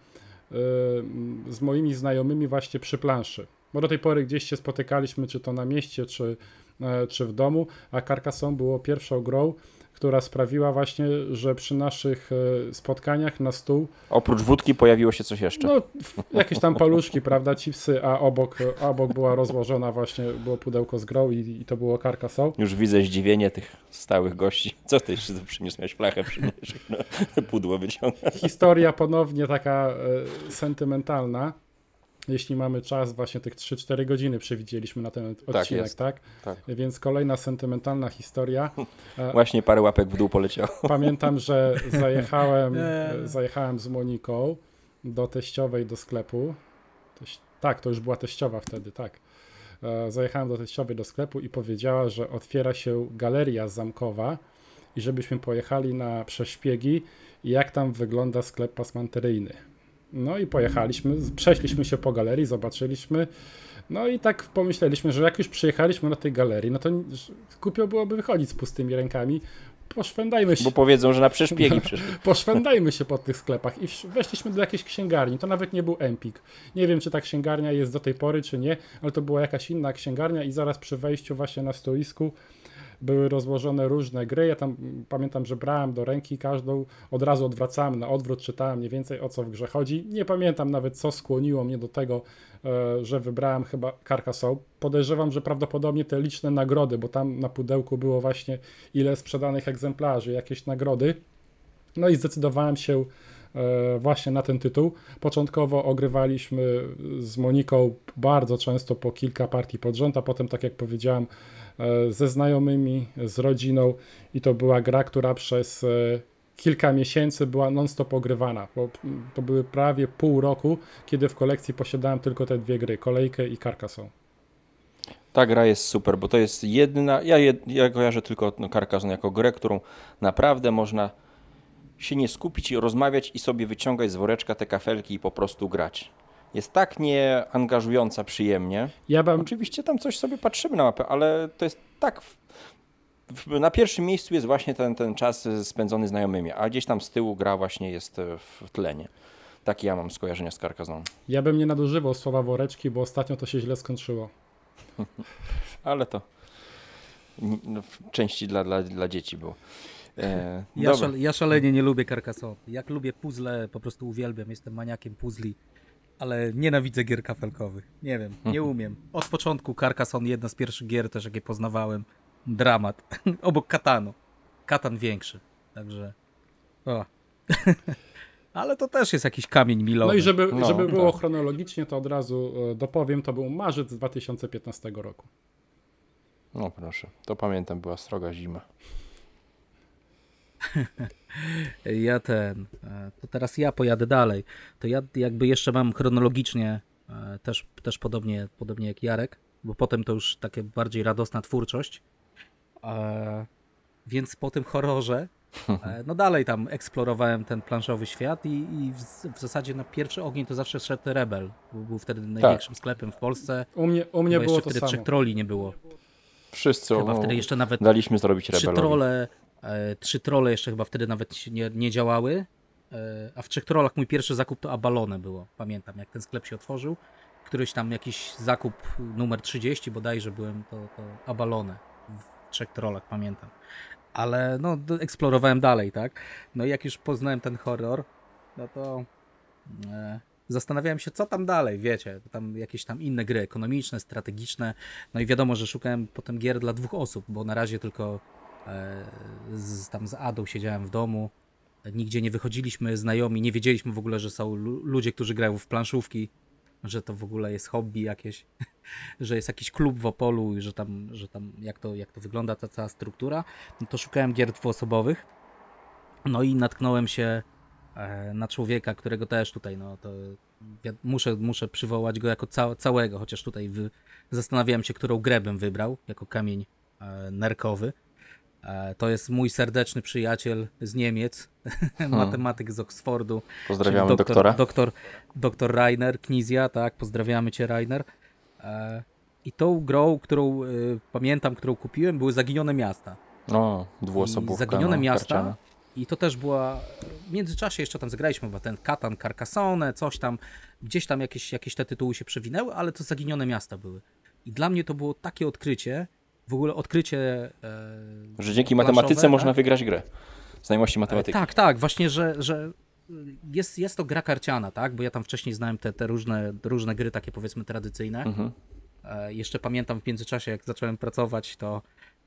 z moimi znajomymi właśnie przy planszy. Bo do tej pory gdzieś się spotykaliśmy, czy to na mieście, czy, e, czy w domu, a Carcassonne było pierwszą grą, która sprawiła właśnie, że przy naszych e, spotkaniach na stół Oprócz wódki pojawiło się coś jeszcze. no, jakieś tam paluszki, prawda, chipsy, a obok, a obok była rozłożona właśnie, było pudełko z grą i, i to było Carcassonne. Już widzę zdziwienie tych stałych gości. Co ty jeszcze przyniósł? Miałeś flachę przyniósł, no, pudło wyciąga. Historia ponownie taka e, sentymentalna. Jeśli mamy czas, właśnie tych 3-4 godziny przewidzieliśmy na ten odcinek, jest. tak? Tak. Więc kolejna sentymentalna historia. Właśnie parę łapek w dół poleciało. Pamiętam, że zajechałem, zajechałem z Moniką do teściowej do sklepu. Teś... Tak, to już była teściowa wtedy, tak. E, Zajechałem do teściowej do sklepu i powiedziała, że otwiera się galeria zamkowa i żebyśmy pojechali na przeszpiegi, jak tam wygląda sklep pasmanteryjny. No i pojechaliśmy, przeszliśmy się po galerii, zobaczyliśmy. No i tak pomyśleliśmy, że jak już przyjechaliśmy do tej galerii, no to głupio byłoby wychodzić z pustymi rękami. Poszwędajmy się, Bo powiedzą, że na przeszpiegi przyszli. poszwędajmy się po tych sklepach i weszliśmy do jakiejś księgarni. To nawet nie był Empik. Nie wiem, czy ta księgarnia jest do tej pory, czy nie, ale to była jakaś inna księgarnia i zaraz przy wejściu właśnie na stoisku były rozłożone różne gry. Ja tam pamiętam, że brałem do ręki każdą, od razu odwracałem na odwrót, czytałem mniej więcej o co w grze chodzi. Nie pamiętam nawet, co skłoniło mnie do tego, e, że wybrałem chyba Carcassonne. Podejrzewam, że prawdopodobnie te liczne nagrody, bo tam na pudełku było właśnie ile sprzedanych egzemplarzy, jakieś nagrody. No i zdecydowałem się e, właśnie na ten tytuł. Początkowo ogrywaliśmy z Moniką bardzo często po kilka partii pod rząd, a potem, tak jak powiedziałem, ze znajomymi, z rodziną i to była gra, która przez e, kilka miesięcy była non-stop ogrywana, bo to były prawie pół roku, kiedy w kolekcji posiadałem tylko te dwie gry, Kolejkę i Carcassonne. Ta gra jest super, bo to jest jedna. Ja, jed, ja kojarzę tylko no, Carcassonne jako grę, którą naprawdę można się nie skupić i rozmawiać i sobie wyciągać z woreczka te kafelki i po prostu grać. Jest tak nieangażująca przyjemnie. Ja bym, Oczywiście tam coś sobie patrzymy na mapę, ale to jest tak. W, w, na pierwszym miejscu jest właśnie ten, ten czas spędzony znajomymi, a gdzieś tam z tyłu gra właśnie jest e, w tlenie. Takie ja mam skojarzenia z Carcassonne. ja bym nie nadużywał słowa woreczki, bo ostatnio to się źle skończyło. Ale to no, w części dla, dla, dla dzieci było. E, Ja, dobra. szal, ja szalenie nie lubię Carcassonne. Jak lubię puzzle, po prostu uwielbiam. Jestem maniakiem puzli, ale nienawidzę gier kafelkowych. Nie wiem, nie umiem. Od początku Carcassonne, jedna z pierwszych gier też, jakie poznawałem. Dramat. Obok Katanu. Katan większy. Także... O. ale to też jest jakiś kamień milowy. No i żeby, No, żeby było tak. chronologicznie, to od razu e, dopowiem, to był marzec 2015 roku. No proszę, to pamiętam, była sroga zima. Ja ten, e, to teraz ja pojadę dalej. To ja jakby jeszcze mam chronologicznie e, też, też podobnie, podobnie jak Jarek, bo potem to już takie bardziej radosna twórczość. E, Więc po tym horrorze, no dalej tam eksplorowałem ten planszowy świat i, i w, w zasadzie na pierwszy ogień to zawsze szedł Rebel, bo był wtedy największym sklepem w Polsce. U mnie, u mnie było jeszcze to wtedy samo. trzech troli nie było. Wszyscy Chyba wtedy jeszcze nawet daliśmy zrobić trzy rebelowi. trole, trzy trole jeszcze chyba wtedy nawet nie, nie działały. E, a w trzech trolach mój pierwszy zakup to Abalone było. Pamiętam, jak ten sklep się otworzył. Któryś tam jakiś zakup numer 30 bodajże byłem, to, to Abalone. W trzech trolach, pamiętam. Ale no, eksplorowałem dalej, tak? No i jak już poznałem ten horror, no to e, zastanawiałem się, co tam dalej, wiecie, tam jakieś tam inne gry ekonomiczne, strategiczne, no i wiadomo, że szukałem potem gier dla dwóch osób, bo na razie tylko e, z, tam z Adą siedziałem w domu, nigdzie nie wychodziliśmy, znajomi, nie wiedzieliśmy w ogóle, że są lu- ludzie, którzy grają w planszówki, że to w ogóle jest hobby jakieś, że jest jakiś klub w Opolu i że tam, że tam jak, to, jak to wygląda ta cała struktura, no to szukałem gier dwuosobowych. No i natknąłem się e, na człowieka, którego też tutaj, no to ja muszę, muszę przywołać go jako ca całego, chociaż tutaj wy, zastanawiałem się, którą grę bym wybrał jako kamień e, nerkowy. E, to jest mój serdeczny przyjaciel z Niemiec, matematyk z Oxfordu. Pozdrawiamy czyli doktora. Doktor, doktor Rainer Knizia, tak, pozdrawiamy cię Rainer. E, I tą grą, którą y, pamiętam, którą kupiłem, były Zaginione Miasta. O, I dwuosobówka. Zaginione no, Miasta. karciana. I to też była. W międzyczasie jeszcze tam zagraliśmy, bo ten Katan, Carcassonne, coś tam. Gdzieś tam jakieś, jakieś te tytuły się przewinęły, ale to Zaginione Miasta były. I dla mnie to było takie odkrycie, w ogóle odkrycie. E, Że dzięki matematyce można tak? wygrać grę. Znajomości matematyki. Tak, tak, właśnie, że, że jest, jest to gra karciana, tak? Bo ja tam wcześniej znałem te, te różne, różne gry, takie powiedzmy tradycyjne. Mhm. E, jeszcze pamiętam w międzyczasie, jak zacząłem pracować, to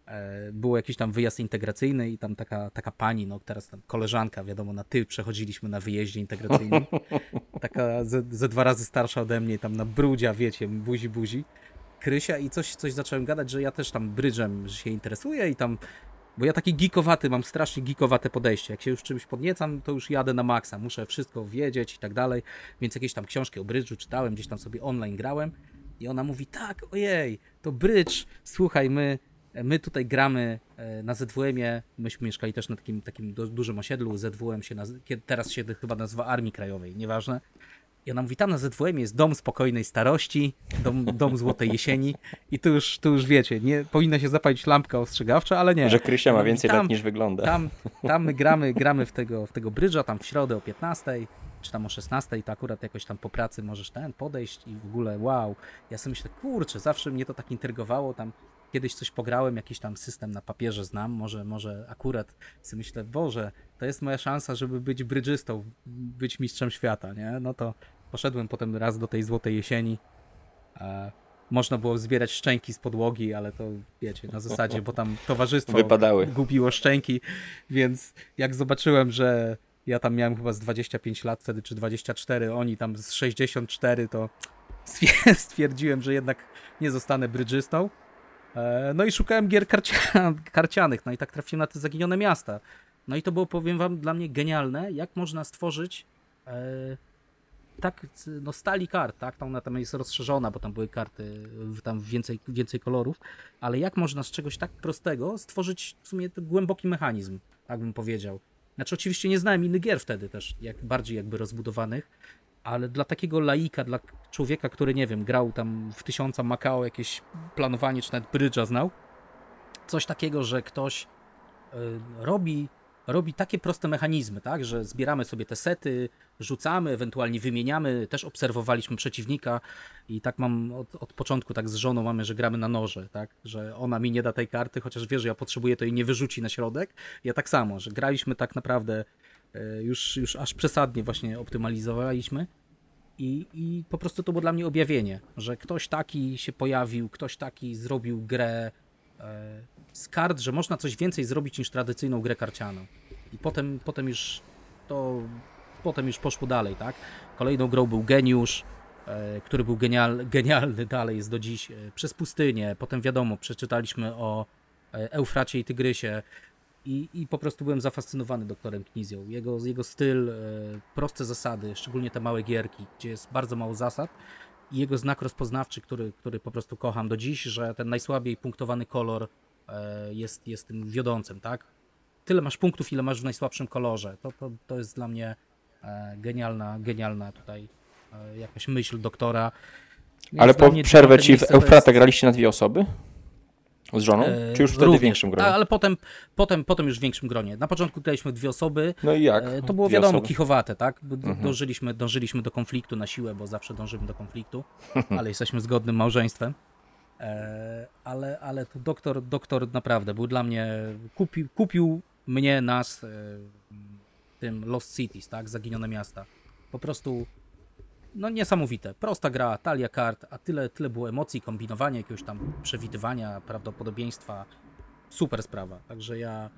e, był jakiś tam wyjazd integracyjny i tam taka, taka pani, no teraz tam koleżanka, wiadomo, na ty przechodziliśmy na wyjeździe integracyjnym. taka ze, ze dwa razy starsza ode mnie, tam na brudzia, wiecie, buzi, buzi. Krysia i coś, coś zacząłem gadać, że ja też tam brydżem że się interesuję i tam bo ja taki geekowaty, mam strasznie geekowate podejście. Jak się już czymś podniecam, to już jadę na maksa. Muszę wszystko wiedzieć i tak dalej. Więc jakieś tam książki o brydżu czytałem, gdzieś tam sobie online grałem. I ona mówi, tak, ojej, to brydż. Słuchaj, my, my tutaj gramy e, na ZWM-ie. Myśmy mieszkali też na takim, takim du- dużym osiedlu. ZWM się naz- teraz się chyba nazywa Armii Krajowej, nieważne. I ona mówi, tam na ZWM jest dom spokojnej starości, dom, dom złotej jesieni i tu już, tu już wiecie, nie powinna się zapalić lampka ostrzegawcza, ale nie. Że Krysia ma więcej tam, lat niż wygląda. Tam, tam my gramy, gramy w tego, w tego brydża, tam w środę o 15, czy tam o 16, to akurat jakoś tam po pracy możesz ten podejść i w ogóle wow. Ja sobie myślę, kurczę, zawsze mnie to tak intrygowało, tam kiedyś coś pograłem, jakiś tam system na papierze znam, może, może akurat sobie myślę, Boże, to jest moja szansa, żeby być brydżystą, być mistrzem świata, nie? No to poszedłem potem raz do tej złotej jesieni. E, można było zbierać szczęki z podłogi, ale to wiecie, na zasadzie, bo tam towarzystwo Wypadały. gubiło szczęki, więc jak zobaczyłem, że ja tam miałem chyba z 25 lat wtedy, czy 24, oni tam z 64, to stwier- stwierdziłem, że jednak nie zostanę brydżystą. E, No i szukałem gier karcia- karcianych, no i tak trafiłem na te zaginione miasta. No i to było, powiem wam, dla mnie genialne, jak można stworzyć e, tak, no stali kart, tak, tam ona jest rozszerzona, bo tam były karty, tam więcej, więcej kolorów, ale jak można z czegoś tak prostego stworzyć w sumie głęboki mechanizm, tak bym powiedział. Znaczy oczywiście nie znałem innych gier wtedy też, jak bardziej jakby rozbudowanych, ale dla takiego laika, dla człowieka, który nie wiem, grał tam w tysiąca Macao jakieś planowanie, czy nawet brydża znał, coś takiego, że ktoś y, robi, robi takie proste mechanizmy, tak, że zbieramy sobie te sety, rzucamy, ewentualnie wymieniamy, też obserwowaliśmy przeciwnika i tak mam od, od początku tak z żoną mamy, że gramy na noże, tak, że ona mi nie da tej karty, chociaż wie, że ja potrzebuję, to jej nie wyrzuci na środek. Ja tak samo, że graliśmy tak naprawdę e, już, już aż przesadnie właśnie optymalizowaliśmy i, i po prostu to było dla mnie objawienie, że ktoś taki się pojawił, ktoś taki zrobił grę e, z kart, że można coś więcej zrobić niż tradycyjną grę karcianą. I potem, potem już to potem już poszło dalej, tak? Kolejną grą był Geniusz, e, który był genial, genialny dalej jest do dziś, e, przez pustynię. Potem wiadomo, przeczytaliśmy o e, Eufracie i Tygrysie i, i po prostu byłem zafascynowany doktorem Knizją. Jego, jego styl, proste zasady, szczególnie te małe gierki, gdzie jest bardzo mało zasad i jego znak rozpoznawczy, który, który po prostu kocham do dziś, że ten najsłabiej punktowany kolor jest, jest tym wiodącym, tak? Tyle masz punktów, ile masz w najsłabszym kolorze. To, to, to jest dla mnie e, genialna, genialna tutaj e, jakaś myśl doktora. Więc Ale po przerwę ci w Eufrata jest- graliście na dwie osoby? Z żoną? e, Czy już wtedy w również. większym gronie? Ale potem, potem, potem już w większym gronie. Na początku graliśmy dwie osoby. No i jak? E, To było Dwie wiadomo, osoby? kichowate, tak? Mhm. Dążyliśmy, dążyliśmy do konfliktu na siłę, bo zawsze dążymy do konfliktu, ale jesteśmy zgodnym małżeństwem. E, ale, ale tu doktor, doktor naprawdę był dla mnie, kupił, kupił mnie, nas e, tym Lost Cities, tak? Zaginione miasta. Po prostu no niesamowite. Prosta gra, talia kart, a tyle, tyle było emocji, kombinowania, jakiegoś tam przewidywania, prawdopodobieństwa. Super sprawa. Także ja,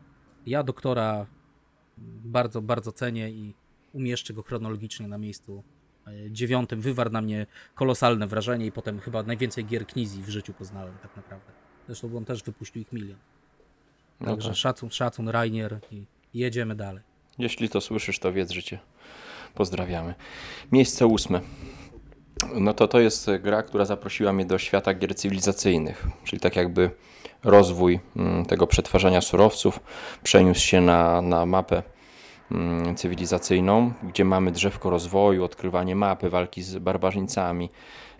ja doktora bardzo, bardzo cenię i umieszczę go chronologicznie na miejscu dziewiątym wywarł na mnie kolosalne wrażenie i potem chyba najwięcej gier Knizi w życiu poznałem tak naprawdę. Zresztą on też wypuścił ich milion. No Także tak. szacun, szacun, Rainier i jedziemy dalej. Jeśli to słyszysz, to wiedz, że cię pozdrawiamy. Miejsce ósme. No to to jest gra, która zaprosiła mnie do świata gier cywilizacyjnych, czyli tak jakby rozwój mm, tego przetwarzania surowców przeniósł się na, na mapę cywilizacyjną, gdzie mamy drzewko rozwoju, odkrywanie mapy, walki z barbarzyńcami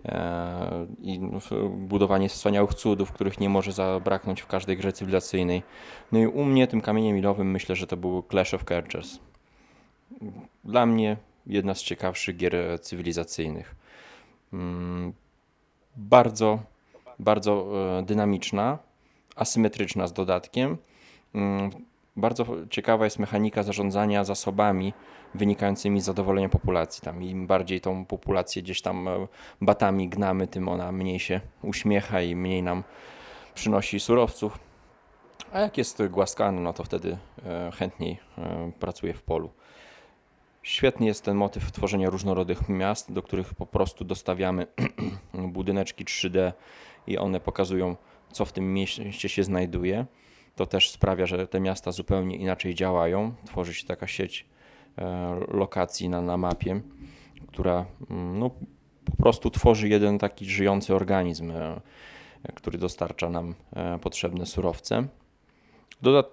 e, i w- budowanie wspaniałych cudów, których nie może zabraknąć w każdej grze cywilizacyjnej. No i u mnie tym kamieniem milowym myślę, że to był Clash of Cultures. Dla mnie jedna z ciekawszych gier cywilizacyjnych. Mm, Bardzo, bardzo e, dynamiczna, asymetryczna z dodatkiem. Bardzo ciekawa jest mechanika zarządzania zasobami wynikającymi z zadowolenia populacji. Tam im bardziej tą populację gdzieś tam e, batami gnamy, tym ona mniej się uśmiecha i mniej nam przynosi surowców. A jak jest głaskany, no to wtedy e, chętniej e, pracuje w polu. Świetny jest ten motyw tworzenia różnorodnych miast, do których po prostu dostawiamy budyneczki 3D i one pokazują, co w tym mieście się znajduje. To też sprawia, że te miasta zupełnie inaczej działają. Tworzy się taka sieć e, lokacji na, na mapie, która mm, no, po prostu tworzy jeden taki żyjący organizm, e, który dostarcza nam e, potrzebne surowce. Dodat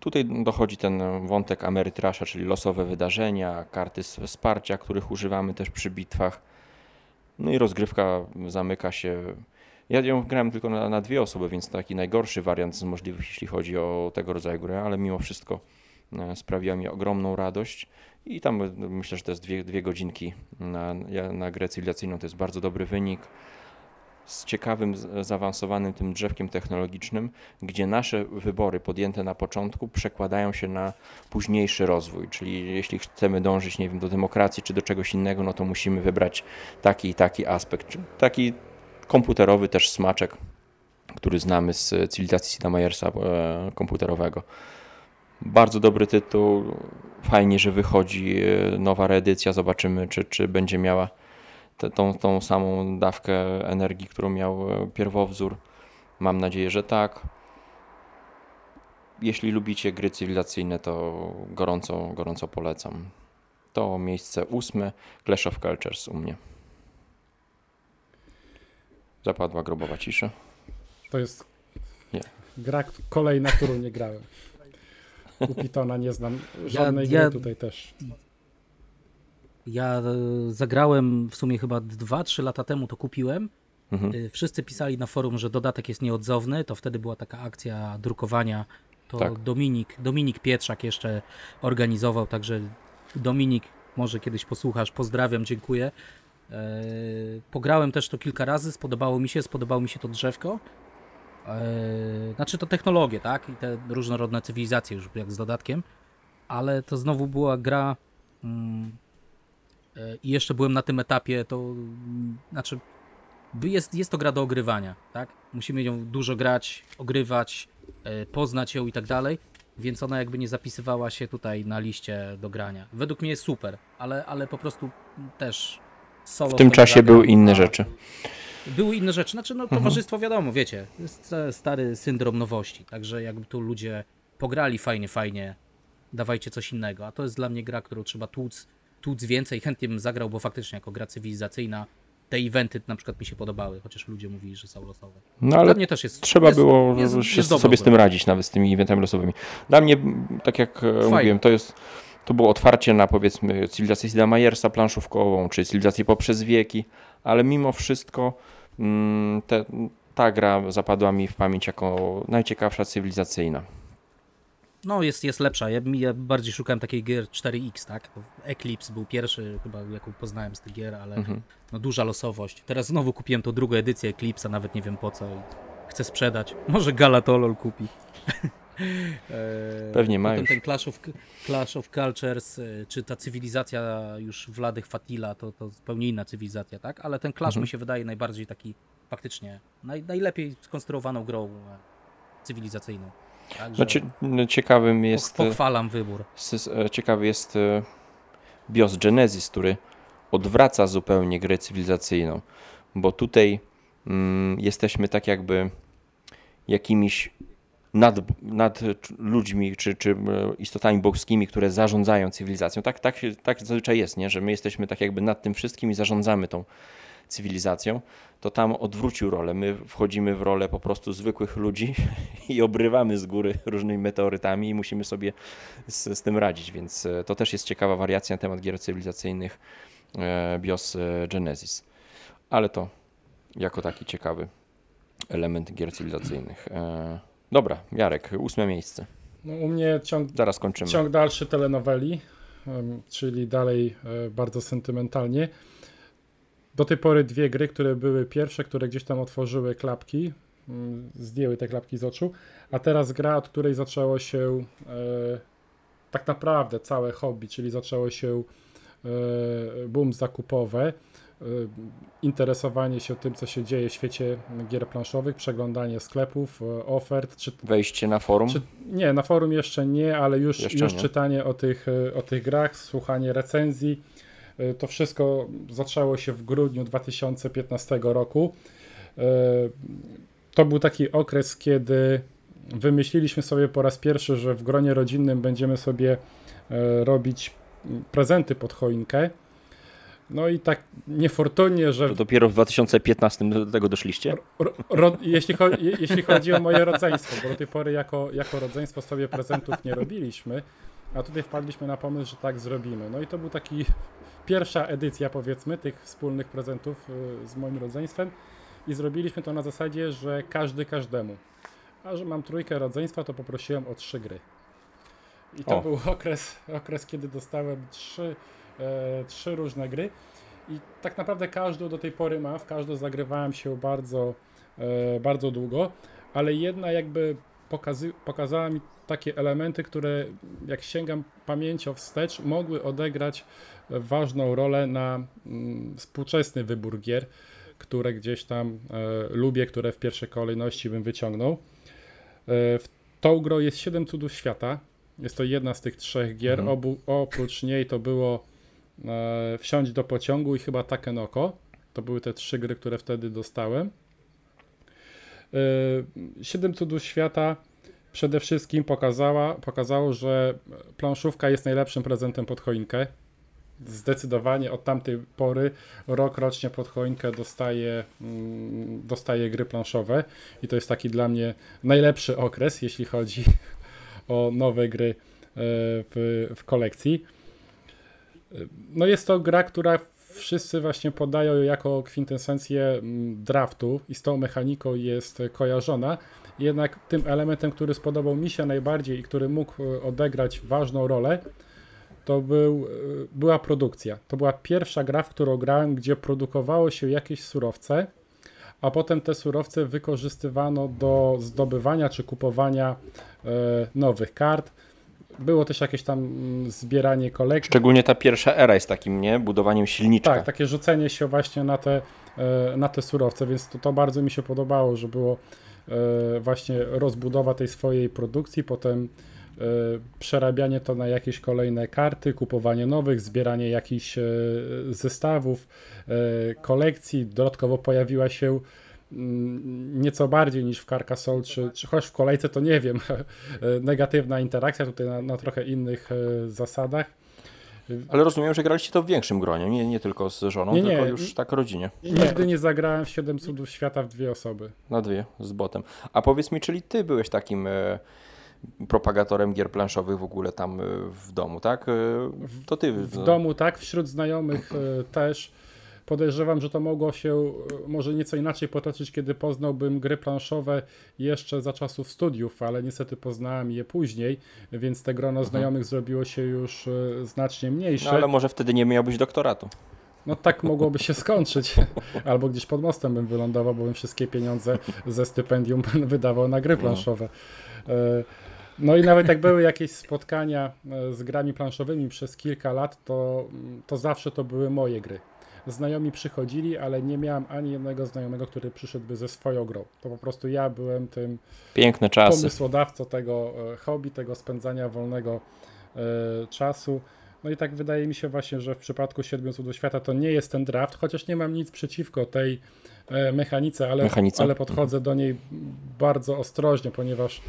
tutaj dochodzi ten wątek Ameritrasza, czyli losowe wydarzenia, karty wsparcia, których używamy też przy bitwach. No i rozgrywka zamyka się. Ja ją grałem tylko na, na dwie osoby, więc taki najgorszy wariant z możliwych, jeśli chodzi o tego rodzaju gry, ale mimo wszystko e, sprawiła mi ogromną radość. I tam e, myślę, że to jest dwie, dwie godzinki na, na grę cywilizacyjną. To jest bardzo dobry wynik z ciekawym, zaawansowanym tym drzewkiem technologicznym, gdzie nasze wybory podjęte na początku przekładają się na późniejszy rozwój. Czyli jeśli chcemy dążyć, nie wiem, do demokracji czy do czegoś innego, no to musimy wybrać taki i taki aspekt. Taki komputerowy też smaczek, który znamy z cywilizacji Sida Meiersa e, komputerowego. Bardzo dobry tytuł. Fajnie, że wychodzi e, nowa reedycja. Zobaczymy, czy, czy będzie miała te, tą, tą samą dawkę energii, którą miał e, pierwowzór. Mam nadzieję, że tak. Jeśli lubicie gry cywilizacyjne, to gorąco, gorąco polecam. To miejsce ósme, Clash of Cultures u mnie. Zapadła grobowa cisza. To jest Nie. gra kolejna, którą nie grałem. U Pitona nie znam żadnej ja- gry tutaj też. Ja e, zagrałem w sumie chyba 2-3 lata temu to kupiłem. Mhm. Y, Wszyscy pisali na forum, że dodatek jest nieodzowny. To wtedy była taka akcja drukowania. To Tak. Dominik, Dominik Pietrzak jeszcze organizował, także Dominik, może kiedyś posłuchasz. Pozdrawiam, dziękuję. E, Pograłem też to kilka razy, spodobało mi się, spodobało mi się to drzewko. E, Znaczy to technologie, tak? I te różnorodne cywilizacje już jak z dodatkiem. Ale to znowu była gra. mm, e, I jeszcze byłem na tym etapie, to znaczy jest, jest to gra do ogrywania, tak? Musimy ją dużo grać, ogrywać, poznać ją i tak dalej, więc ona jakby nie zapisywała się tutaj na liście do grania. Według mnie jest super, ale, ale po prostu też solo W tym czasie były inne rzeczy. Były inne rzeczy, znaczy no Mhm. towarzystwo wiadomo, wiecie, jest stary syndrom nowości, także jakby tu ludzie pograli fajnie, fajnie, dawajcie coś innego, a to jest dla mnie gra, którą trzeba tłuc, tłuc więcej, chętnie bym zagrał, bo faktycznie jako gra cywilizacyjna te eventy na przykład mi się podobały, chociaż ludzie mówili, że są losowe. No Dla ale mnie też jest trzeba jest, było jest, się sobie z tym radzić, nawet z tymi eventami losowymi. Dla mnie, tak jak e, mówiłem, to jest to było otwarcie na powiedzmy cywilizację Sida Meiersa planszówkową, czy cywilizację poprzez wieki, ale mimo wszystko mm, te, ta gra zapadła mi w pamięć jako najciekawsza cywilizacyjna. No, jest, jest lepsza. Ja, ja bardziej szukałem takiej gier 4X, tak? Eclipse był pierwszy, chyba jaką poznałem z tych gier, ale Mhm. no duża losowość. Teraz znowu kupiłem tą drugą edycję Eclipse'a, nawet nie wiem po co. i Chcę sprzedać. Może Galatolol kupi. Eee, Pewnie ma potem już. ten Clash of, Clash of Cultures, e, czy ta cywilizacja już Władych Fatila, to, to zupełnie inna cywilizacja, tak? Ale ten Clash Mhm. mi się wydaje najbardziej taki faktycznie naj, najlepiej skonstruowaną grą e, cywilizacyjną. Także Znaczy, no, ciekawym jest, pochwalam wybór. e, ciekawy jest e, BIOS Genesis, który odwraca zupełnie grę cywilizacyjną, bo tutaj mm, jesteśmy tak jakby jakimiś nad, nad ludźmi czy, czy e, istotami boskimi, które zarządzają cywilizacją. Tak, tak, tak zazwyczaj jest, nie? że my jesteśmy tak jakby nad tym wszystkim i zarządzamy tą cywilizacją, to tam odwrócił rolę. My wchodzimy w rolę po prostu zwykłych ludzi i obrywamy z góry różnymi meteorytami i musimy sobie z, z tym radzić, więc e, to też jest ciekawa wariacja na temat gier cywilizacyjnych e, BIOS Genesis. Ale to jako taki ciekawy element gier cywilizacyjnych. Dobra, Jarek, ósme miejsce. No, u mnie ciąg, Zaraz kończymy. ciąg dalszy telenoweli, czyli dalej e, bardzo sentymentalnie. Do tej pory dwie gry, które były pierwsze, które gdzieś tam otworzyły klapki, mm, zdjęły te klapki z oczu, a teraz gra, od której zaczęło się e, tak naprawdę całe hobby, czyli zaczęło się e, boom zakupowe interesowanie się tym, co się dzieje w świecie gier planszowych, przeglądanie sklepów, y, ofert. Czy, Wejście na forum? Czy, nie, na forum jeszcze nie, ale już, już nie. czytanie o tych, y, o tych grach, słuchanie recenzji. To wszystko zaczęło się w grudniu 2015 roku. To był taki okres, kiedy wymyśliliśmy sobie po raz pierwszy, że w gronie rodzinnym będziemy sobie robić prezenty pod choinkę. No i tak niefortunnie, że. To dopiero w 2015 do tego doszliście? Ro, ro, jeśli, chodzi, jeśli chodzi o moje rodzeństwo, bo do tej pory jako, jako rodzeństwo sobie prezentów nie robiliśmy, a tutaj wpadliśmy na pomysł, że tak zrobimy. No i to był taki pierwsza edycja, powiedzmy, tych wspólnych prezentów y, z moim rodzeństwem i zrobiliśmy to na zasadzie, że każdy każdemu. A że mam trójkę rodzeństwa, to poprosiłem o trzy gry. I to o. był okres, okres, kiedy dostałem trzy trzy różne gry i tak naprawdę każdą do tej pory mam, w każdą zagrywałem się bardzo, e, bardzo długo, ale jedna jakby pokazy, pokazała mi takie elementy, które jak sięgam pamięcią wstecz, mogły odegrać ważną rolę na mm, współczesny wybór gier, które gdzieś tam e, lubię, które w pierwszej kolejności bym wyciągnął. E, w tą grą jest 7 cudów świata. Jest to jedna z tych trzech gier. Mhm. Obu, oprócz niej to było e, Wsiąść do pociągu i chyba Takenoko. To były te trzy gry, które wtedy dostałem. E, Siedem cudów świata przede wszystkim pokazała, pokazało, że planszówka jest najlepszym prezentem pod choinkę. Zdecydowanie od tamtej pory rok rocznie pod choinkę dostaje, mm, gry planszowe i to jest taki dla mnie najlepszy okres, jeśli chodzi o nowe gry e, w, w kolekcji. No jest to gra, która wszyscy właśnie podają jako kwintesencję mm, draftu i z tą mechaniką jest kojarzona. Jednak tym elementem, który spodobał mi się najbardziej i który mógł e, odegrać ważną rolę, to był, e, była produkcja. To była pierwsza gra, w którą grałem, gdzie produkowało się jakieś surowce, a potem te surowce wykorzystywano do zdobywania czy kupowania e, nowych kart było też jakieś tam mm, zbieranie kolekcji. Szczególnie ta pierwsza era jest takim, nie? Budowaniem silniczka. Tak, takie rzucenie się właśnie na te, e, na te surowce, więc to, to bardzo mi się podobało, że było e, właśnie rozbudowa tej swojej produkcji, potem e, przerabianie to na jakieś kolejne karty, kupowanie nowych, zbieranie jakichś zestawów, kolekcji. Dodatkowo pojawiła się nieco bardziej niż w Carcassonne, czy, czy choć w kolejce to nie wiem, negatywna interakcja tutaj na, na trochę innych e, zasadach. Ale rozumiem, że graliście to w większym gronie, nie, nie tylko z żoną, nie, nie. tylko już tak rodzinie. Nigdy nie zagrałem w 7 cudów świata w dwie osoby. Na dwie, z botem. A powiedz mi, czyli ty byłeś takim e, propagatorem gier planszowych w ogóle tam e, w domu, tak? E, to ty. W, w domu tak, wśród znajomych e, też. Podejrzewam, że to mogło się e, może nieco inaczej potoczyć, kiedy poznałbym gry planszowe jeszcze za czasów studiów, ale niestety poznałem je później, więc te grono mhm. znajomych zrobiło się już e, znacznie mniejsze. No, ale może wtedy nie miałbyś doktoratu. No tak mogłoby się skończyć. Albo gdzieś pod mostem bym wylądował, bo bym wszystkie pieniądze ze stypendium wydawał na gry no. planszowe. E, no i nawet jak były jakieś spotkania z grami planszowymi przez kilka lat, to, to zawsze to były moje gry znajomi przychodzili, ale nie miałem ani jednego znajomego, który przyszedłby ze swoją grą. To po prostu ja byłem tym Piękne czasy. pomysłodawcą tego e, hobby, tego spędzania wolnego e, czasu. No i tak wydaje mi się właśnie, że w przypadku Siedmiu Cudów Świata to nie jest ten draft, chociaż nie mam nic przeciwko tej e, mechanice, ale, Mechanice? ale podchodzę do niej bardzo ostrożnie, ponieważ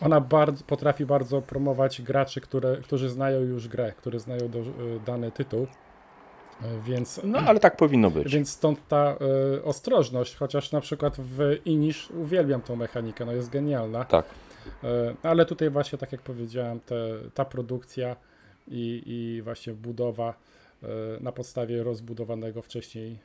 ona bardzo, potrafi bardzo promować graczy, które, którzy znają już grę, którzy znają do, dany tytuł. Więc, No ale tak powinno być. więc stąd ta e, ostrożność, chociaż na przykład w Inish uwielbiam tą mechanikę, no jest genialna. Tak. E, Ale tutaj właśnie, tak jak powiedziałem, te, ta produkcja i, i właśnie budowa e, na podstawie rozbudowanego wcześniej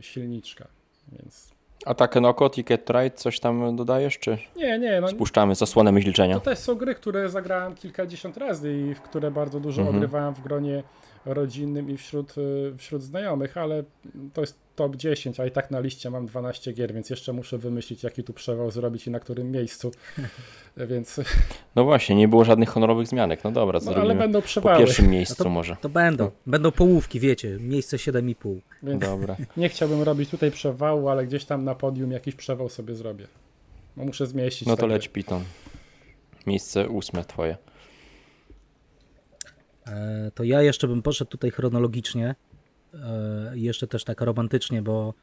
silniczka. Więc A tak Noko, Ticket Ride, coś tam dodajesz, czy nie, nie, no spuszczamy zasłonę myśliczenia? to też są gry, które zagrałem kilkadziesiąt razy i w które bardzo dużo ogrywałem w gronie rodzinnym i wśród, e, wśród znajomych, ale to jest top 10, a i tak na liście mam 12 gier, więc jeszcze muszę wymyślić, jaki tu przewał zrobić i na którym miejscu. Więc, No właśnie, nie było żadnych honorowych zmianek. No dobra, no, ale będą po przewały. pierwszym miejscu No to- może. To będą. Będą połówki, wiecie. Miejsce 7,5. Więc Dobra. Nie chciałbym robić tutaj przewału, ale gdzieś tam na podium jakiś przewał sobie zrobię. No muszę zmieścić. No to takie- leć Piton. Miejsce ósme twoje. E, to ja jeszcze bym poszedł tutaj chronologicznie. E, i jeszcze też tak romantycznie, bo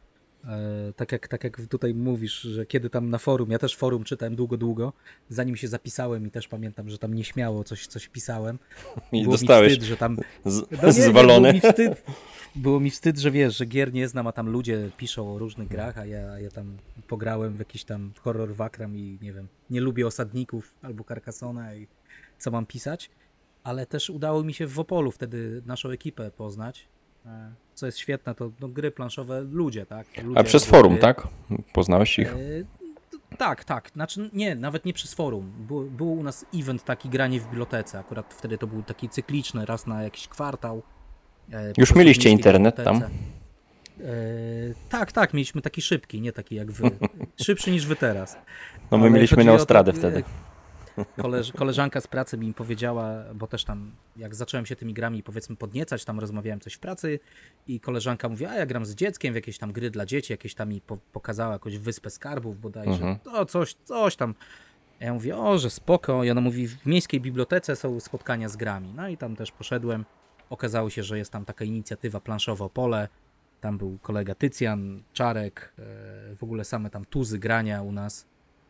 e, tak, jak, tak jak tutaj mówisz, że kiedy tam na forum, ja też forum czytałem długo, długo, zanim się zapisałem i też pamiętam, że tam nieśmiało coś, coś pisałem. I było dostałeś mi wstyd, że tam z, No nie, zwalony. Było mi, wstyd, było mi wstyd, że wiesz, że gier nie znam, a tam ludzie piszą o różnych grach, a ja, ja tam pograłem w jakiś tam horror wakram i nie wiem, nie lubię osadników albo Carcassona i co mam pisać. Ale też udało mi się w Opolu wtedy naszą ekipę poznać. e, Co jest świetne, to no, gry planszowe ludzie, tak? Ludzie A przez forum, tak? Poznałeś ich? E, tak, tak. Znaczy, nie, nawet nie przez forum. Był, był u nas event taki granie w bibliotece. Akurat wtedy to był taki cykliczny, raz na jakiś kwartał. E, Już mieliście internet bibliotece. E, tak, tak, mieliśmy taki szybki, nie taki jak wy. Szybszy niż wy teraz. No my Ale mieliśmy to, Neostradę e, wtedy. Koleż, koleżanka z pracy mi powiedziała, bo też tam jak zacząłem się tymi grami powiedzmy podniecać, tam rozmawiałem coś w pracy i koleżanka mówi, a ja gram z dzieckiem w jakieś tam gry dla dzieci, jakieś tam mi po, pokazała jakąś wyspę skarbów bodajże, Mhm. to coś, coś tam. Ja mówię, o, że spoko. I ona mówi, w miejskiej bibliotece są spotkania z grami. No i tam też poszedłem. Okazało się, że jest tam taka inicjatywa planszowa Opole. Tam był kolega Tycjan, Czarek, e, w ogóle same tam tuzy grania u nas.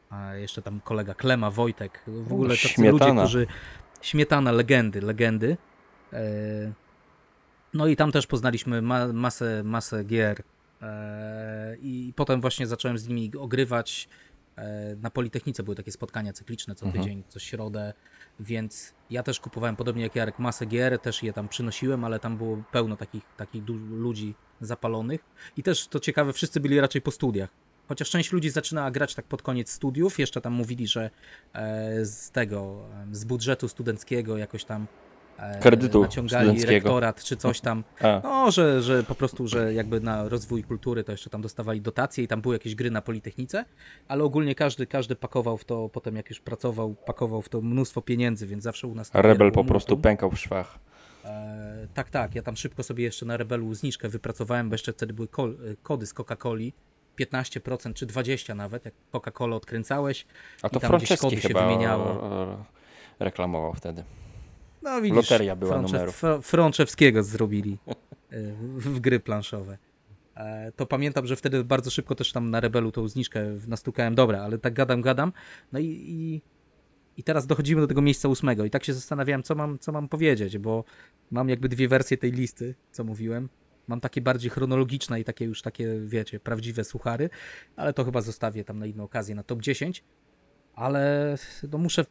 A jeszcze tam kolega Klema, Wojtek. W ogóle tacy Śmietana. ludzie, którzy... Śmietana, legendy, legendy. E, No i tam też poznaliśmy ma masę, masę gier. E, I potem właśnie zacząłem z nimi ogrywać. E, Na Politechnice były takie spotkania cykliczne co Mhm. tydzień, co środę, więc ja też kupowałem, podobnie jak Jarek, masę gier, też je tam przynosiłem, ale tam było pełno takich, takich ludzi zapalonych. I też to ciekawe, wszyscy byli raczej po studiach. Chociaż część ludzi zaczynała grać tak pod koniec studiów, jeszcze tam mówili, że e, z tego, z budżetu studenckiego jakoś tam e, Kredytu naciągali rektorat czy coś tam. A, No, że, że po prostu, że jakby na rozwój kultury to jeszcze tam dostawali dotacje i tam były jakieś gry na Politechnice, ale ogólnie każdy, każdy pakował w to, potem jak już pracował, pakował w to mnóstwo pieniędzy, więc zawsze u nas... Rebel po prostu multum. pękał w szwach. E, tak, tak, ja tam szybko sobie jeszcze na Rebelu zniżkę wypracowałem, bo jeszcze wtedy były kol, kody z Coca-Coli, 15% czy 20 nawet, jak Coca-Colę odkręcałeś. A to I tam gdzieś kody się chyba wymieniało. e, reklamował wtedy. No widzisz, Loteria była numerów. Fr- Frączewskiego zrobili e, w, w gry planszowe. E, To pamiętam, że wtedy bardzo szybko też tam na Rebelu tą zniżkę nastukałem. Dobra, ale tak gadam, gadam. No i, i, i teraz dochodzimy do tego miejsca ósmego i tak się zastanawiałem, co mam, co mam powiedzieć, bo mam jakby dwie wersje tej listy, co mówiłem. Mam takie bardziej chronologiczne i takie już takie, wiecie, prawdziwe suchary, ale to chyba zostawię tam na inną okazję, na top 10. Ale no muszę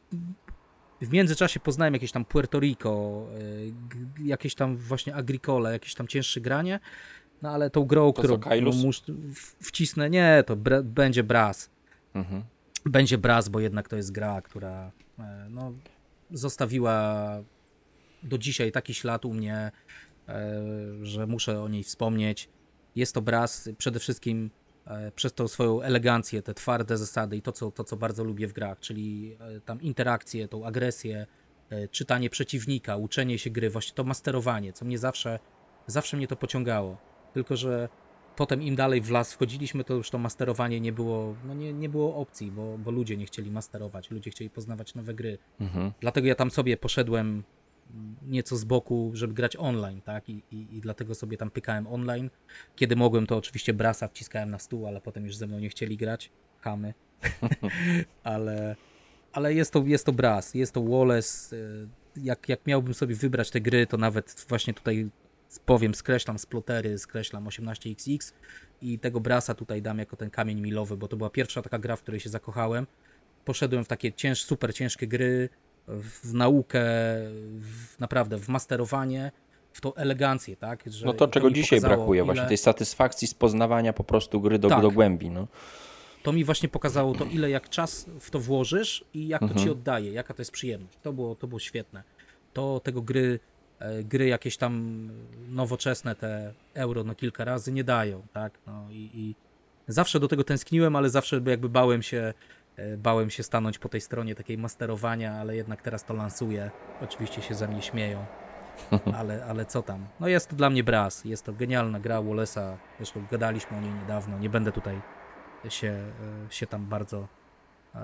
w międzyczasie poznałem jakieś tam Puerto Rico, g- jakieś tam właśnie Agricole, jakieś tam cięższe granie, no ale tą grą, To którą którą mus- wcisnę, nie, to będzie Brass. Mhm. Będzie Brass, bo jednak to jest gra, która e, no, zostawiła do dzisiaj taki ślad u mnie, e, że muszę o niej wspomnieć. Jest to Brass przede wszystkim e, przez tą swoją elegancję, te twarde zasady i to co, to, co bardzo lubię w grach, czyli e, tam interakcję, tą agresję, e, czytanie przeciwnika, uczenie się gry, właśnie to masterowanie, co mnie zawsze, zawsze mnie to pociągało. Tylko, że potem im dalej w las wchodziliśmy, to już to masterowanie nie było, no nie, nie było opcji, bo, bo ludzie nie chcieli masterować, ludzie chcieli poznawać nowe gry. Mhm. Dlatego ja tam sobie poszedłem nieco z boku, żeby grać online, tak? I, i, I dlatego sobie tam pykałem online. Kiedy mogłem, to oczywiście brasa wciskałem na stół, ale potem już ze mną nie chcieli grać. Chamy. ale, ale jest to, jest to bras, jest to Wallace. Jak, jak miałbym sobie wybrać te gry, to nawet właśnie tutaj powiem, skreślam splotery, skreślam 18XX i tego brasa tutaj dam jako ten kamień milowy, bo to była pierwsza taka gra, w której się zakochałem. Poszedłem w takie cięż, super ciężkie gry, w naukę, w, naprawdę w masterowanie, w tą elegancję, tak? Że No to, czego dzisiaj brakuje, ile- właśnie tej satysfakcji z poznawania po prostu gry do, Tak. do głębi. No. to mi właśnie pokazało to, ile jak czas w to włożysz i jak to Mhm. ci oddaje, jaka to jest przyjemność. To było, to było świetne. To tego gry, e, gry jakieś tam nowoczesne, te euro no kilka razy nie dają, tak? No i, i zawsze do tego tęskniłem, ale zawsze jakby bałem się, bałem się stanąć po tej stronie takiej masterowania, ale jednak teraz to lansuję. Oczywiście się ze mnie śmieją. Ale, ale co tam? No jest to dla mnie braz. Jest to genialna gra Wallace'a. Zresztą gadaliśmy o niej niedawno. Nie będę tutaj się, e, się tam bardzo e,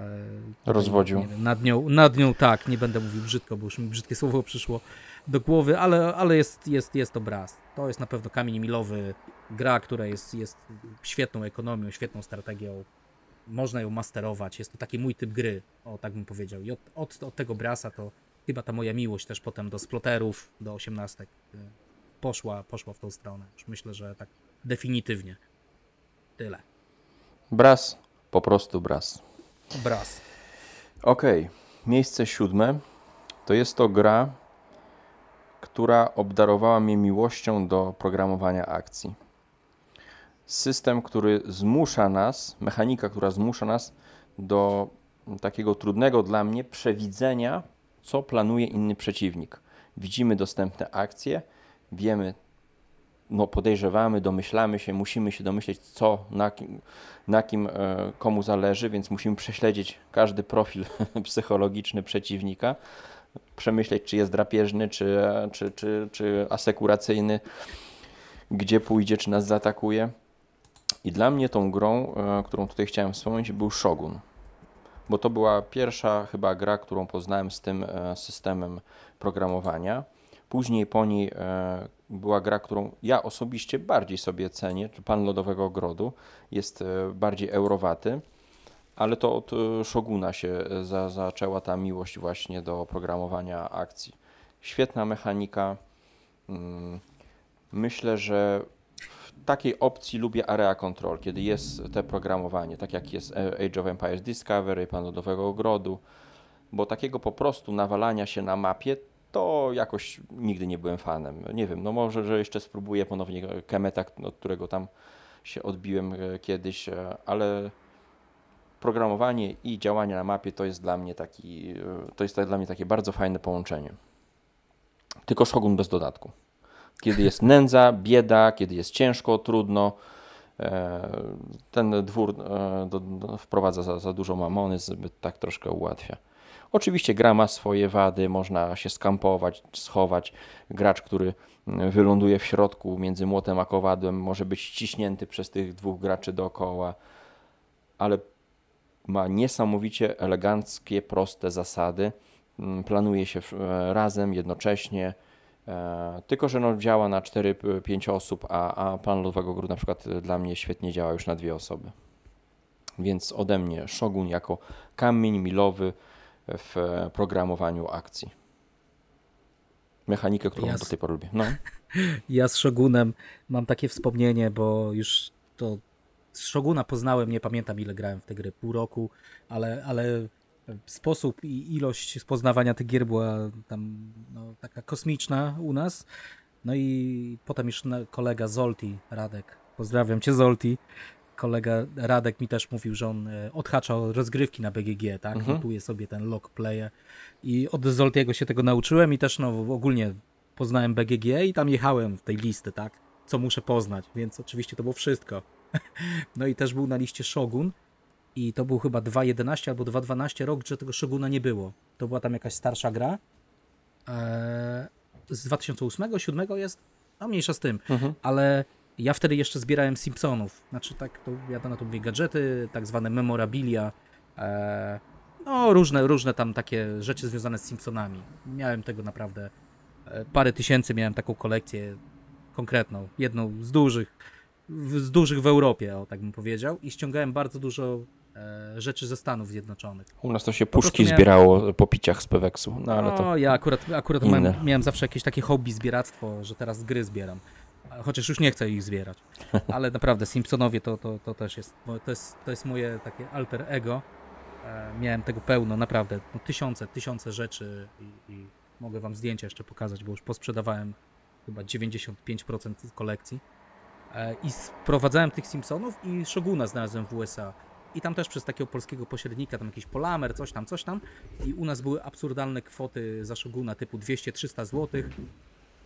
Rozwodził. nie wiem, nad, nią, nad nią tak, nie będę mówił brzydko, bo już mi brzydkie słowo przyszło do głowy, ale, ale jest, jest, jest to braz. To jest na pewno kamień milowy. Gra, która jest, jest świetną ekonomią, świetną strategią. Można ją masterować. Jest to taki mój typ gry, o tak bym powiedział. I od, od, od tego brasa to chyba ta moja miłość też potem do sploterów, do osiemnastek e, poszła, poszła w tą stronę. Już myślę, że tak definitywnie. Tyle. Bras, po prostu bras. Braz. Okej, miejsce siódme to jest to gra, która obdarowała mnie miłością do programowania akcji. System, który zmusza nas, mechanika, która zmusza nas do takiego trudnego dla mnie przewidzenia, co planuje inny przeciwnik. Widzimy dostępne akcje, wiemy, no podejrzewamy, domyślamy się, musimy się domyśleć, co, na kim, na kim e, komu zależy, więc musimy prześledzić każdy profil psychologiczny przeciwnika, przemyśleć, czy jest drapieżny, czy, czy, czy, czy asekuracyjny, gdzie pójdzie, czy nas zaatakuje. I dla mnie tą grą, e, którą tutaj chciałem wspomnieć, był Shogun. Bo to była pierwsza chyba gra, którą poznałem z tym e, systemem programowania. Później po niej e, była gra, którą ja osobiście bardziej sobie cenię, czy Pan Lodowego Ogrodu. Jest bardziej eurowaty, ale to od Shoguna się za, zaczęła ta miłość właśnie do programowania akcji. Świetna mechanika. Mm, Myślę, że takiej opcji lubię Area Control, kiedy jest te programowanie, tak jak jest Age of Empires Discovery, Pan Lodowego Ogrodu, bo takiego po prostu nawalania się na mapie to jakoś nigdy nie byłem fanem. Nie wiem, no może, że jeszcze spróbuję ponownie Kemeta, od którego tam się odbiłem e, kiedyś, e, ale programowanie i działanie na mapie to jest dla mnie taki, e, to jest dla mnie takie bardzo fajne połączenie. Tylko Shogun bez dodatku. Kiedy jest nędza, bieda, kiedy jest ciężko, trudno, e, ten dwór e, wprowadza za, za dużo mamony, zbyt tak troszkę ułatwia. Oczywiście gra ma swoje wady, można się skampować, schować. Gracz, który mm, wyląduje w środku między młotem a kowadłem, może być ściśnięty przez tych dwóch graczy dookoła, ale ma niesamowicie eleganckie, proste zasady. Mm, Planuje się e, razem, jednocześnie. E, tylko, że no, działa na 4-5 osób, a, a plan Lodowego Gru na przykład e, dla mnie świetnie działa już na dwie osoby. Więc ode mnie Shogun jako kamień milowy w e, programowaniu akcji. Mechanikę, którą Jas- do tej pory lubię. No. Ja z Shogunem mam takie wspomnienie, bo już to z Shoguna poznałem, nie pamiętam ile grałem w te gry, pół roku, ale, ale sposób i ilość poznawania tych gier była tam no, taka kosmiczna u nas. No i potem już kolega Zolti, Radek, pozdrawiam cię Zolti, kolega Radek mi też mówił, że on e, odhacza rozgrywki na BGG, tak, Mhm. notuje sobie ten log player i od Zoltiego się tego nauczyłem i też no ogólnie poznałem BGG i tam jechałem w tej listy, tak? Co muszę poznać, więc oczywiście to było wszystko. No i też był na liście Shogun i to był chyba 2.11 albo 2.12 rok, że tego Shoguna nie było. To była tam jakaś starsza gra. Eee, z 2008, 2007 jest, no mniejsza z tym, Mhm. ale ja wtedy jeszcze zbierałem Simpsonów. Znaczy tak, to ja na to mówię gadżety, tak zwane memorabilia, eee, no różne, różne tam takie rzeczy związane z Simpsonami. Miałem tego naprawdę e, parę tysięcy miałem taką kolekcję konkretną, jedną z dużych, z dużych w Europie, o tak bym powiedział, i ściągałem bardzo dużo rzeczy ze Stanów Zjednoczonych. U nas to się puszki miałem- zbierało po piciach z Peweksu, no ale to... No, ja akurat, akurat miałem, miałem zawsze jakieś takie hobby zbieractwo, że teraz gry zbieram. Chociaż już nie chcę ich zbierać. Ale naprawdę, Simpsonowie to, to, to też jest, to jest, to jest moje takie alter ego. E, miałem tego pełno, naprawdę. No, tysiące, tysiące rzeczy i, i mogę wam zdjęcia jeszcze pokazać, bo już posprzedawałem chyba 95% kolekcji. E, I sprowadzałem tych Simpsonów i Shoguna znalazłem w USA. I tam też przez takiego polskiego pośrednika, tam jakiś Polamer, coś tam, coś tam. I u nas były absurdalne kwoty za Shoguna typu 200-300 zł,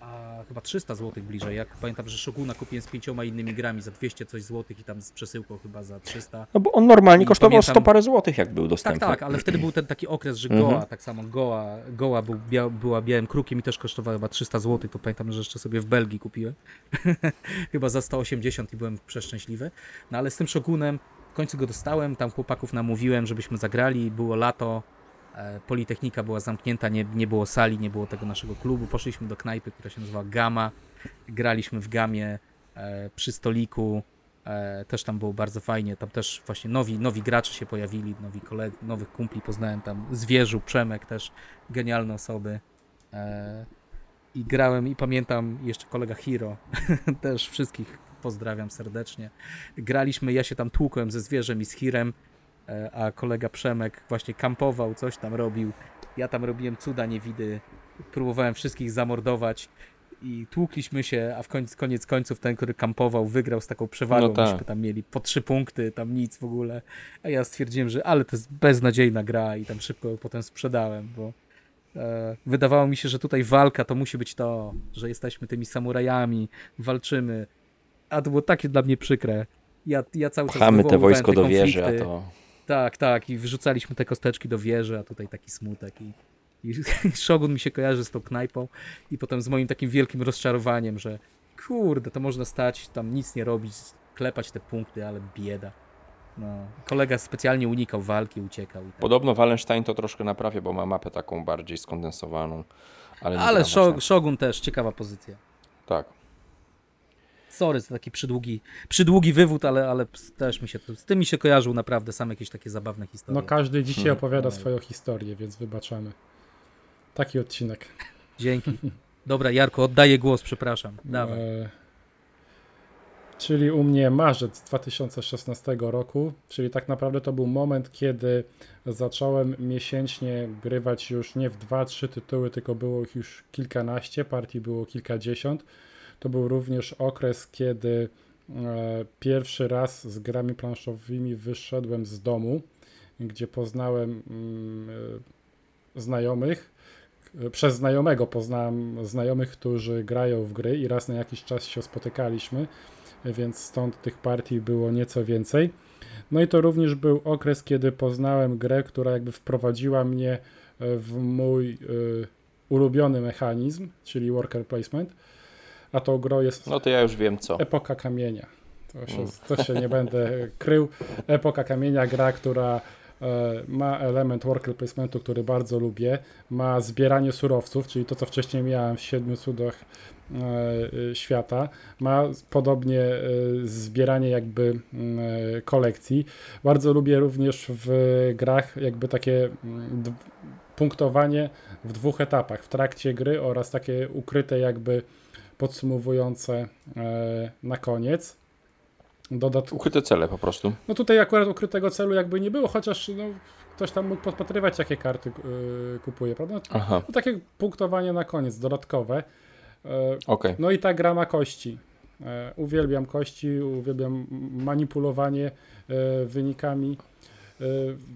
a chyba 300 zł bliżej. Jak pamiętam, że Shoguna kupiłem z pięcioma innymi grami za 200 coś złotych i tam z przesyłką chyba za 300. No bo on normalnie I kosztował pamiętam- 100 parę złotych, jak był Tak, dostępny. tak, ale wtedy był ten taki okres, że Mhm. Goa, tak samo Goa, Goa był bia była białym krukiem i też kosztowała chyba 300 zł, to pamiętam, że jeszcze sobie w Belgii kupiłem. chyba za 180 i byłem przeszczęśliwy. No ale z tym Shogunem końcu go dostałem, tam chłopaków namówiłem, żebyśmy zagrali, było lato, e, Politechnika była zamknięta, nie, nie było sali, nie było tego naszego klubu, poszliśmy do knajpy, która się nazywa Gama, graliśmy w Gamie e, przy stoliku, E, też tam było bardzo fajnie, tam też właśnie nowi, nowi gracze się pojawili, nowi koleg- nowych kumpli poznałem tam, Zwierzu, Przemek też, genialne osoby. I grałem i pamiętam jeszcze kolega Hiro, też wszystkich pozdrawiam serdecznie. Graliśmy, ja się tam tłukłem ze Zwierzem i z Hirem, e, a kolega Przemek właśnie kampował, coś tam robił. Ja tam robiłem cuda niewidy, próbowałem wszystkich zamordować i tłukliśmy się, a w koniec, koniec końców ten, który kampował, wygrał z taką przewagą. No tak. Myśmy tam mieli po trzy punkty, tam nic w ogóle. A ja stwierdziłem, że ale to jest beznadziejna gra i tam szybko ją potem sprzedałem, bo e, wydawało mi się, że tutaj walka to musi być to, że jesteśmy tymi samurajami, walczymy. A to było takie dla mnie przykre. Ja, ja cały czas Pchamy te wywoływałem wojsko do wieży, a to... Tak, tak, i wyrzucaliśmy te kosteczki do wieży, a tutaj taki smutek. I, i Shogun mi się kojarzy z tą knajpą i potem z moim takim wielkim rozczarowaniem, że kurde, to można stać, tam nic nie robić, klepać te punkty, ale bieda. No, kolega specjalnie unikał walki, uciekał. I tak. Podobno Wallenstein to troszkę naprawia, bo ma mapę taką bardziej skondensowaną. Ale, Ale. Shogun też, ciekawa pozycja. Tak. Sorry za taki przydługi, przydługi wywód, ale, ale też mi się, to- z tym mi się kojarzył naprawdę, sam jakieś takie zabawne historie. No każdy dzisiaj Hmm. opowiada Oj. swoją historię, więc wybaczamy. Taki odcinek. Dzięki. Dobra, Jarko, oddaję głos, przepraszam. Dawaj. E, czyli u mnie marzec 2016 roku, czyli tak naprawdę to był moment, kiedy zacząłem miesięcznie grywać już nie w 2-3 tytuły, tylko było ich już kilkanaście, partii było kilkadziesiąt. To był również okres, kiedy e, pierwszy raz z grami planszowymi wyszedłem z domu, gdzie poznałem mm, e, znajomych. E, Przez znajomego poznałem znajomych, którzy grają w gry i raz na jakiś czas się spotykaliśmy, więc stąd tych partii było nieco więcej. No i to również był okres, kiedy poznałem grę, która jakby wprowadziła mnie w mój ulubiony mechanizm, czyli worker placement. A tą grą jest No to ja już wiem co. Epoka Kamienia. To się, Mm. to się nie będę krył. Epoka Kamienia, gra, która e, ma element worker placementu, który bardzo lubię. Ma zbieranie surowców, czyli to, co wcześniej miałem w siedmiu cudach e, e, świata. Ma podobnie zbieranie jakby mm, kolekcji. Bardzo lubię również w grach jakby takie mm, punktowanie w dwóch etapach. W trakcie gry oraz takie ukryte jakby podsumowujące e, na koniec. Dodat... Ukryte cele po prostu. No tutaj akurat ukrytego celu jakby nie było, chociaż no, ktoś tam mógł podpatrywać, jakie karty y, kupuje, prawda? Aha, No, takie punktowanie na koniec, dodatkowe. E, okej. no i ta gra ma kości. E, uwielbiam kości, uwielbiam manipulowanie e, wynikami e,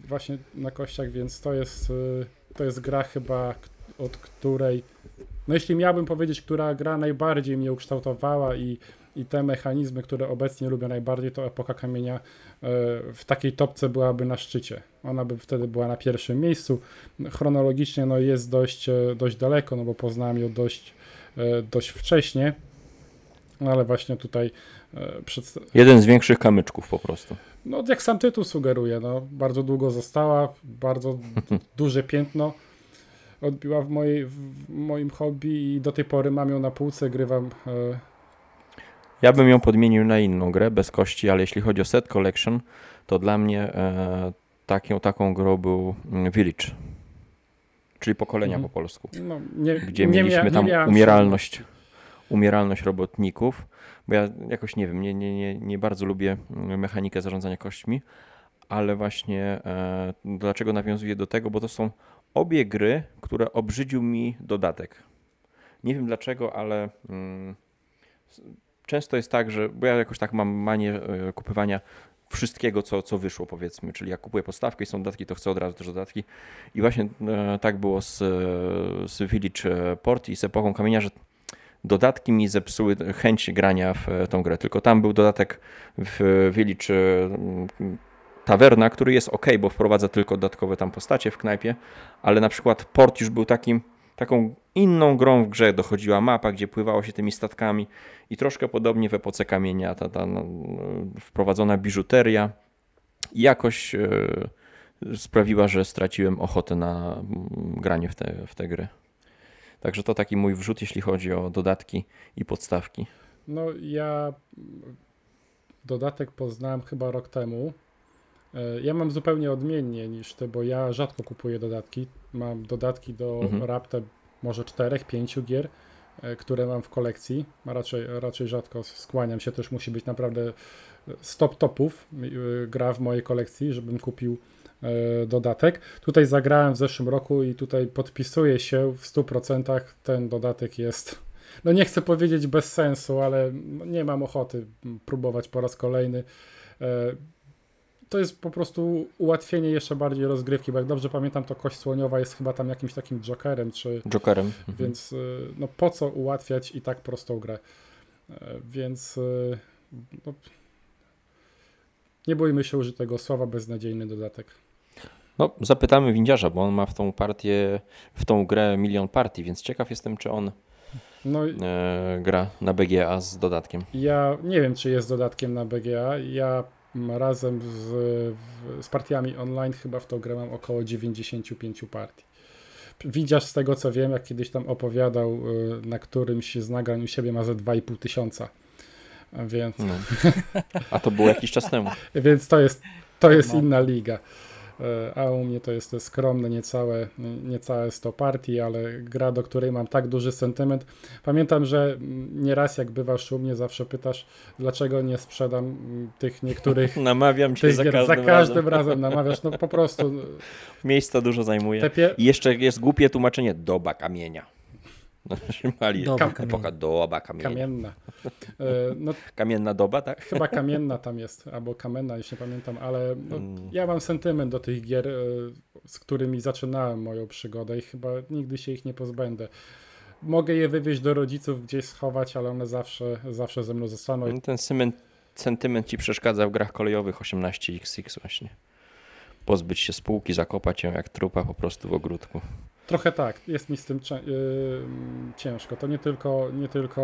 właśnie na kościach, więc to jest, e, to jest gra chyba, od której, no jeśli miałbym powiedzieć, która gra najbardziej mnie ukształtowała i, i te mechanizmy, które obecnie lubię najbardziej, to Epoka Kamienia e, w takiej topce byłaby na szczycie. Ona by wtedy była na pierwszym miejscu. Chronologicznie no jest dość, e, dość daleko, no bo poznałem ją dość, e, dość wcześnie, ale właśnie tutaj przed, Jeden z większych kamyczków po prostu. no jak sam tytuł sugeruje, no bardzo długo została, bardzo duże piętno odbiła w, mojej, w moim hobby i do tej pory mam ją na półce, grywam. E... Ja bym ją podmienił na inną grę, bez kości, ale jeśli chodzi o set collection, to dla mnie e, taką, taką grą był mm, Village. Czyli pokolenia Mhm. po polsku. No, nie, Gdzie nie mieliśmy mia- nie tam miałem umieralność, umieralność robotników. Bo ja jakoś nie wiem, nie, nie, nie, nie bardzo lubię mm, mechanikę zarządzania kośćmi, ale właśnie e, dlaczego nawiązuję do tego, bo to są obie gry, które obrzydził mi dodatek. Nie wiem dlaczego, ale mm, często jest tak, że bo ja jakoś tak mam manię e, kupywania wszystkiego, co, co wyszło, powiedzmy. Czyli jak kupuję podstawkę i są dodatki, to chcę od razu też dodatki. I właśnie e, tak było z, z Village e, Port i z Epoką Kamienia, że dodatki mi zepsuły chęć grania w e, tą grę. Tylko tam był dodatek w Village m, Taverna, który jest ok, bo wprowadza tylko dodatkowe tam postacie w knajpie, ale na przykład Port już był takim, taką inną grą w grze. Dochodziła mapa, gdzie pływało się tymi statkami i troszkę podobnie w Epoce Kamienia ta, ta no, wprowadzona biżuteria jakoś e, sprawiła, że straciłem ochotę na mm, granie w te, w te gry. Także to taki mój wrzut, jeśli chodzi o dodatki i podstawki. No ja dodatek poznałem chyba rok temu. E, Ja mam zupełnie odmiennie niż ty, bo ja rzadko kupuję dodatki. Mam dodatki do Mhm. raptem może czterech, pięciu gier, e, które mam w kolekcji. Raczej, raczej rzadko skłaniam się, też musi być naprawdę stop topów e, gra w mojej kolekcji, żebym kupił e, dodatek. Tutaj zagrałem w zeszłym roku i tutaj podpisuję się w 100%. Ten dodatek jest no nie chcę powiedzieć bez sensu, ale nie mam ochoty próbować po raz kolejny. To jest po prostu ułatwienie jeszcze bardziej rozgrywki, bo jak dobrze pamiętam, to kość słoniowa jest chyba tam jakimś takim jokerem, czy Jokerem. Mhm. więc y, no po co ułatwiać i tak prostą grę. E, Więc y, no, nie bójmy się użyć tego słowa beznadziejny dodatek. No, zapytamy windziarza, bo on ma w tą partię, w tą grę milion partii, więc ciekaw jestem, czy on No e, gra na BGA z dodatkiem. Ja nie wiem, czy jest dodatkiem na BGA. Ja razem z, w, z partiami online chyba w tą grę mam około 95 partii. Widzisz z tego co wiem, jak kiedyś tam opowiadał, y, na którymś z nagrań u siebie ma ze 2,5 tysiąca. A Więc, No. A to było jakiś czas temu. więc to jest, to jest No. inna liga. E, A u mnie to jest skromne, niecałe, niecałe 100 partii, ale gra, do której mam tak duży sentyment. Pamiętam, że nieraz jak bywasz u mnie, zawsze pytasz, dlaczego nie sprzedam tych niektórych Namawiam cię za każdym, za każdym razem. razem namawiasz. No po prostu Miejsca dużo zajmuje. pie... Jeszcze jest głupie tłumaczenie doba kamienia. No, mali. Doba. Epoka doba kamienia. kamienna. E, No Kamienna doba, tak? chyba kamienna tam jest, albo kamenna, jeśli nie pamiętam, ale no, Mm. ja mam sentyment do tych gier, e, z którymi zaczynałem moją przygodę i chyba nigdy się ich nie pozbędę. Mogę je wywieźć do rodziców, gdzieś schować, ale one zawsze, zawsze ze mną zostaną. No, Ten sentyment ci przeszkadza w grach kolejowych 18XX właśnie. Pozbyć się spółki, zakopać ją jak trupa po prostu w ogródku. Trochę tak, jest mi z tym yy, ciężko. To nie tylko, nie tylko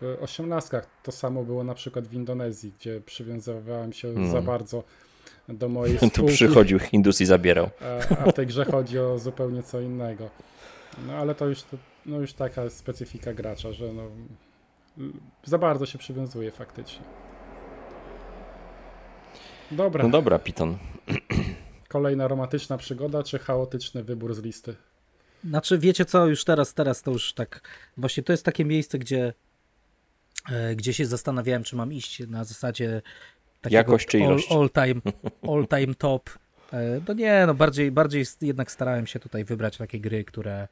w osiemnastkach, to samo było na przykład w Indonezji, gdzie przywiązywałem się No. za bardzo do mojej Tu spółki, przychodził Hindus i zabierał. a, w tej grze chodzi o zupełnie co innego. No ale to już, no, już taka specyfika gracza, że no, za bardzo się przywiązuje faktycznie. Dobra, No dobra, Piton. kolejna romantyczna przygoda, czy chaotyczny wybór z listy? Znaczy, wiecie co, już teraz, teraz to już tak, właśnie to jest takie miejsce, gdzie, e, gdzie się zastanawiałem, czy mam iść na zasadzie takiego Jakość czy ilość? All, all, time, all time top. E, No nie, no bardziej, bardziej jednak starałem się tutaj wybrać takie gry, które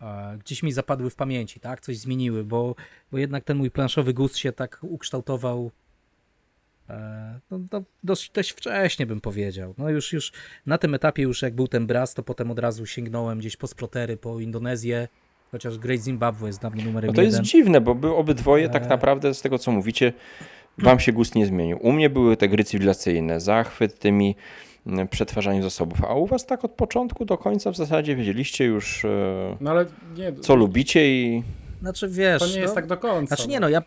e, gdzieś mi zapadły w pamięci, tak, coś zmieniły, bo, bo jednak ten mój planszowy gust się tak ukształtował no, no, dość, dość wcześnie bym powiedział. No już, już na tym etapie już jak był ten Braz, to potem od razu sięgnąłem gdzieś po Splotery, po Indonezję, chociaż Great Zimbabwe jest dla mnie numerem No to jest jeden. dziwne, bo by obydwoje tak E. naprawdę z tego co mówicie, wam się gust nie zmienił. U mnie były te gry cywilizacyjne, zachwyt tymi mm, przetwarzaniem zasobów, a u was tak od początku do końca w zasadzie wiedzieliście już e, No ale nie, co lubicie i Znaczy wiesz, to nie jest no, tak do końca. Znaczy nie no, ja...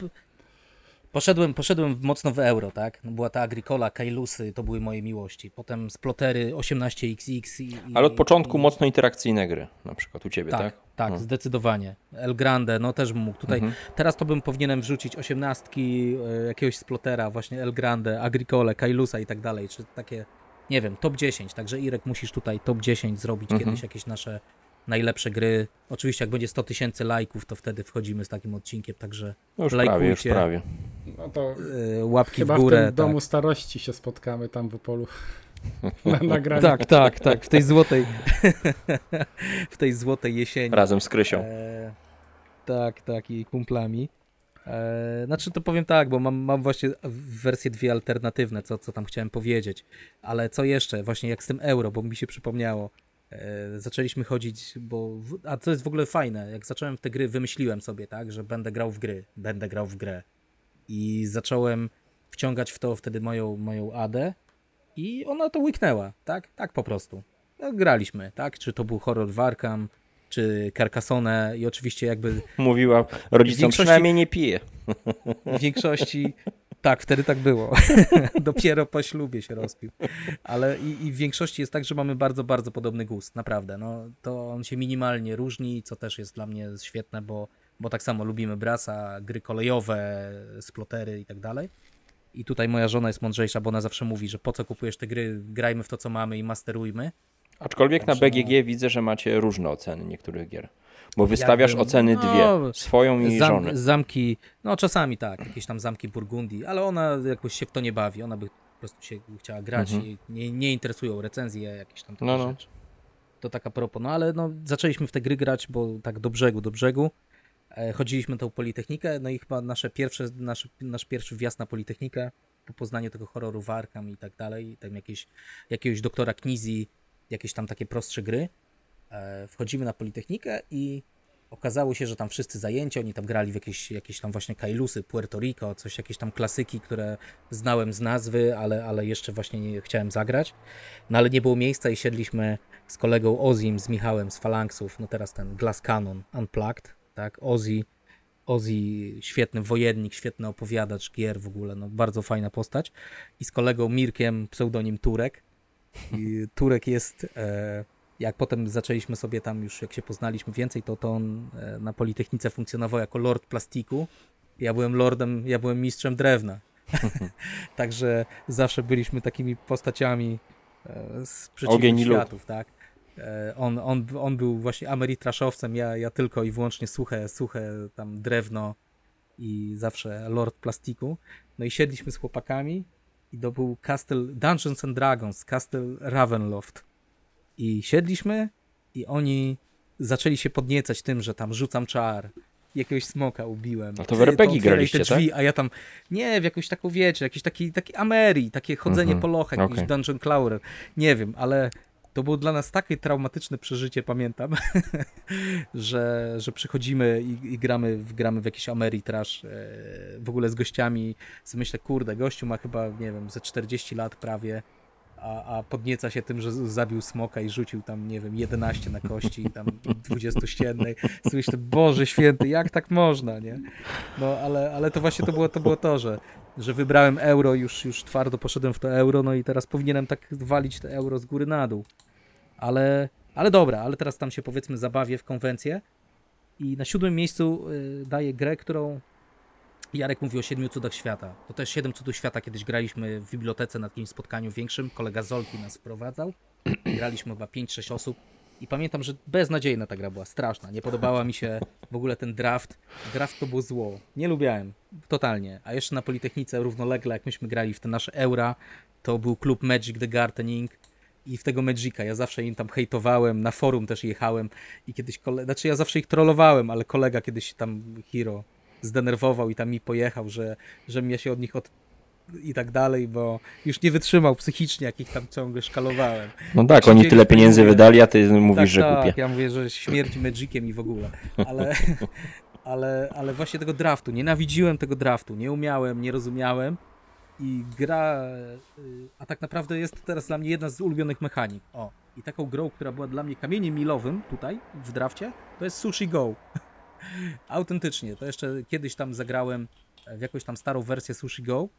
Poszedłem, poszedłem mocno w euro, tak? No była ta Agricola, Kailusy, to były moje miłości. Potem Splotery 18XX i, Ale od początku i, mocno interakcyjne gry, na przykład u ciebie, tak? Tak, tak, Hmm. zdecydowanie. El Grande, no też bym mógł tutaj. Mhm. Teraz to bym powinienem wrzucić osiemnastki e, jakiegoś Splotera, właśnie El Grande, Agricole, Kailusa i tak dalej, czy takie, nie wiem, top 10. Także Irek musisz tutaj top 10 zrobić Mhm. kiedyś jakieś nasze najlepsze gry. Oczywiście jak będzie 100 tysięcy lajków, to wtedy wchodzimy z takim odcinkiem, także No już prawie, już Lajkujcie. prawie. No to e, łapki chyba w w, górę. tym tak. domu starości się spotkamy tam w Opolu. Na nagraniu. Tak, tak, tak, w tej złotej w tej złotej jesieni. Razem z Krysią. E, tak, tak, i kumplami. E, znaczy to powiem tak, bo mam, mam właśnie wersje dwie alternatywne, co, co tam chciałem powiedzieć. Ale co jeszcze, właśnie jak z tym euro, bo mi się przypomniało. E, zaczęliśmy chodzić, bo. A co jest w ogóle fajne, jak zacząłem te gry, wymyśliłem sobie, tak, że będę grał w gry, będę grał w grę. I zacząłem wciągać w to wtedy moją, moją Adę i ona to łyknęła, tak? Tak po prostu. No, graliśmy, tak? Czy to był horror w Arkham, czy Carcassonne i oczywiście jakby Mówiła rodzicom, większości- przynajmniej nie pije. w większości tak, wtedy tak było. Dopiero po ślubie się rozpił. Ale i, i w większości jest tak, że mamy bardzo, bardzo podobny gust, naprawdę. No, to on się minimalnie różni, co też jest dla mnie świetne, bo, bo tak samo lubimy brasa, gry kolejowe, splotery i tak dalej. I tutaj moja żona jest mądrzejsza, bo ona zawsze mówi, że po co kupujesz te gry, grajmy w to, co mamy i masterujmy. Aczkolwiek na Także no. BGG widzę, że macie różne oceny niektórych gier. Bo wystawiasz Jakbym- oceny no, dwie. Swoją i Zam, żony. zamki, no czasami tak, jakieś tam zamki Burgundii, ale ona jakoś się w to nie bawi, ona by po prostu się chciała grać Mhm. i nie, nie interesują recenzje, jakieś tam takie No, no. rzeczy. To tak a propos, no ale no, zaczęliśmy w te gry grać, bo tak do brzegu, do brzegu. E, chodziliśmy tą Politechnikę, no i chyba nasze pierwsze, nasz, nasz pierwszy wjazd na Politechnikę, po poznaniu tego horroru w Arkham i tak dalej, tam jakieś, jakiegoś doktora Knizi, jakieś tam takie prostsze gry. E, wchodzimy na Politechnikę i okazało się, że tam wszyscy zajęci, oni tam grali w jakieś, jakieś tam właśnie Kailusy, Puerto Rico, coś, jakieś tam klasyki, które znałem z nazwy, ale, ale jeszcze właśnie nie chciałem zagrać. No ale nie było miejsca i siedliśmy z kolegą Ozim, z Michałem z Falanksów, no teraz ten Glass Cannon Unplugged, tak, Ozzy, Ozzy świetny wojennik, świetny opowiadacz gier w ogóle, no bardzo fajna postać. I z kolegą Mirkiem, pseudonim Turek. I Turek jest e, jak potem zaczęliśmy sobie tam już, jak się poznaliśmy więcej, to, to on e, na Politechnice funkcjonował jako lord plastiku. Ja byłem lordem, ja byłem mistrzem drewna. Także zawsze byliśmy takimi postaciami e, z przeciwnych światów, tak? E, On, on, on był właśnie ameritraszowcem, ja, ja tylko i wyłącznie suche, suche tam drewno i zawsze lord plastiku. No i siedliśmy z chłopakami i to był Castle Dungeons and Dragons, Castle Ravenloft. I siedliśmy i oni zaczęli się podniecać tym, że tam rzucam czar, jakiegoś smoka ubiłem. No to w RPG graliście, te drzwi, A ja tam, nie, w jakąś taką, wiecie, jakiś taki, taki Ameri, takie chodzenie Mhm, po lochach, jakiś okej. dungeon crawler, nie wiem, ale to było dla nas takie traumatyczne przeżycie, pamiętam, że, że przychodzimy i, i gramy, w, gramy w jakiś Ameritrash e, w ogóle z gościami. Myślę, kurde, gościu ma chyba, nie wiem, ze 40 lat prawie, a, a podnieca się tym, że zabił smoka i rzucił tam, nie wiem, 11 na kości, tam 20 ściennej. Myślę, Boże święty, jak tak można, nie? No, ale, ale to właśnie to było to, było to że, że wybrałem euro, już, już twardo poszedłem w to euro, no i teraz powinienem tak walić te euro z góry na dół. Ale, ale dobra, ale teraz tam się powiedzmy zabawię w konwencję i na siódmym miejscu y, daję grę, którą Jarek mówi o siedmiu cudach świata. To też siedem cudów świata kiedyś graliśmy w bibliotece na jakimś spotkaniu większym. Kolega Zolki nas wprowadzał. Graliśmy chyba 5-6 osób. I pamiętam, że beznadziejna ta gra była, straszna. Nie podobała mi się w ogóle ten draft. Draft to było zło. Nie lubiałem. Totalnie. A jeszcze na Politechnice równolegle, jak myśmy grali w te nasze eura, to był klub Magic the Gardening i w tego Magica. Ja zawsze im tam hejtowałem, na forum też jechałem i kiedyś kolega, znaczy ja zawsze ich trollowałem, ale kolega kiedyś tam, Hiro, zdenerwował i tam mi pojechał, że, że ja się od nich od i tak dalej, bo już nie wytrzymał psychicznie, jak ich tam ciągle szkalowałem. No tak, oni tyle pieniędzy wydali, a ty mówisz, tak, że tak, kupię. ja mówię, że śmierć Magiciem i w ogóle, ale, ale, ale właśnie tego draftu, nienawidziłem tego draftu, nie umiałem, nie rozumiałem i gra, y, a tak naprawdę jest teraz dla mnie jedna z ulubionych mechanik. O, i taką grą, która była dla mnie kamieniem milowym tutaj w drafcie, to jest Sushi Go. Autentycznie, to jeszcze kiedyś tam zagrałem w jakąś tam starą wersję Sushi Go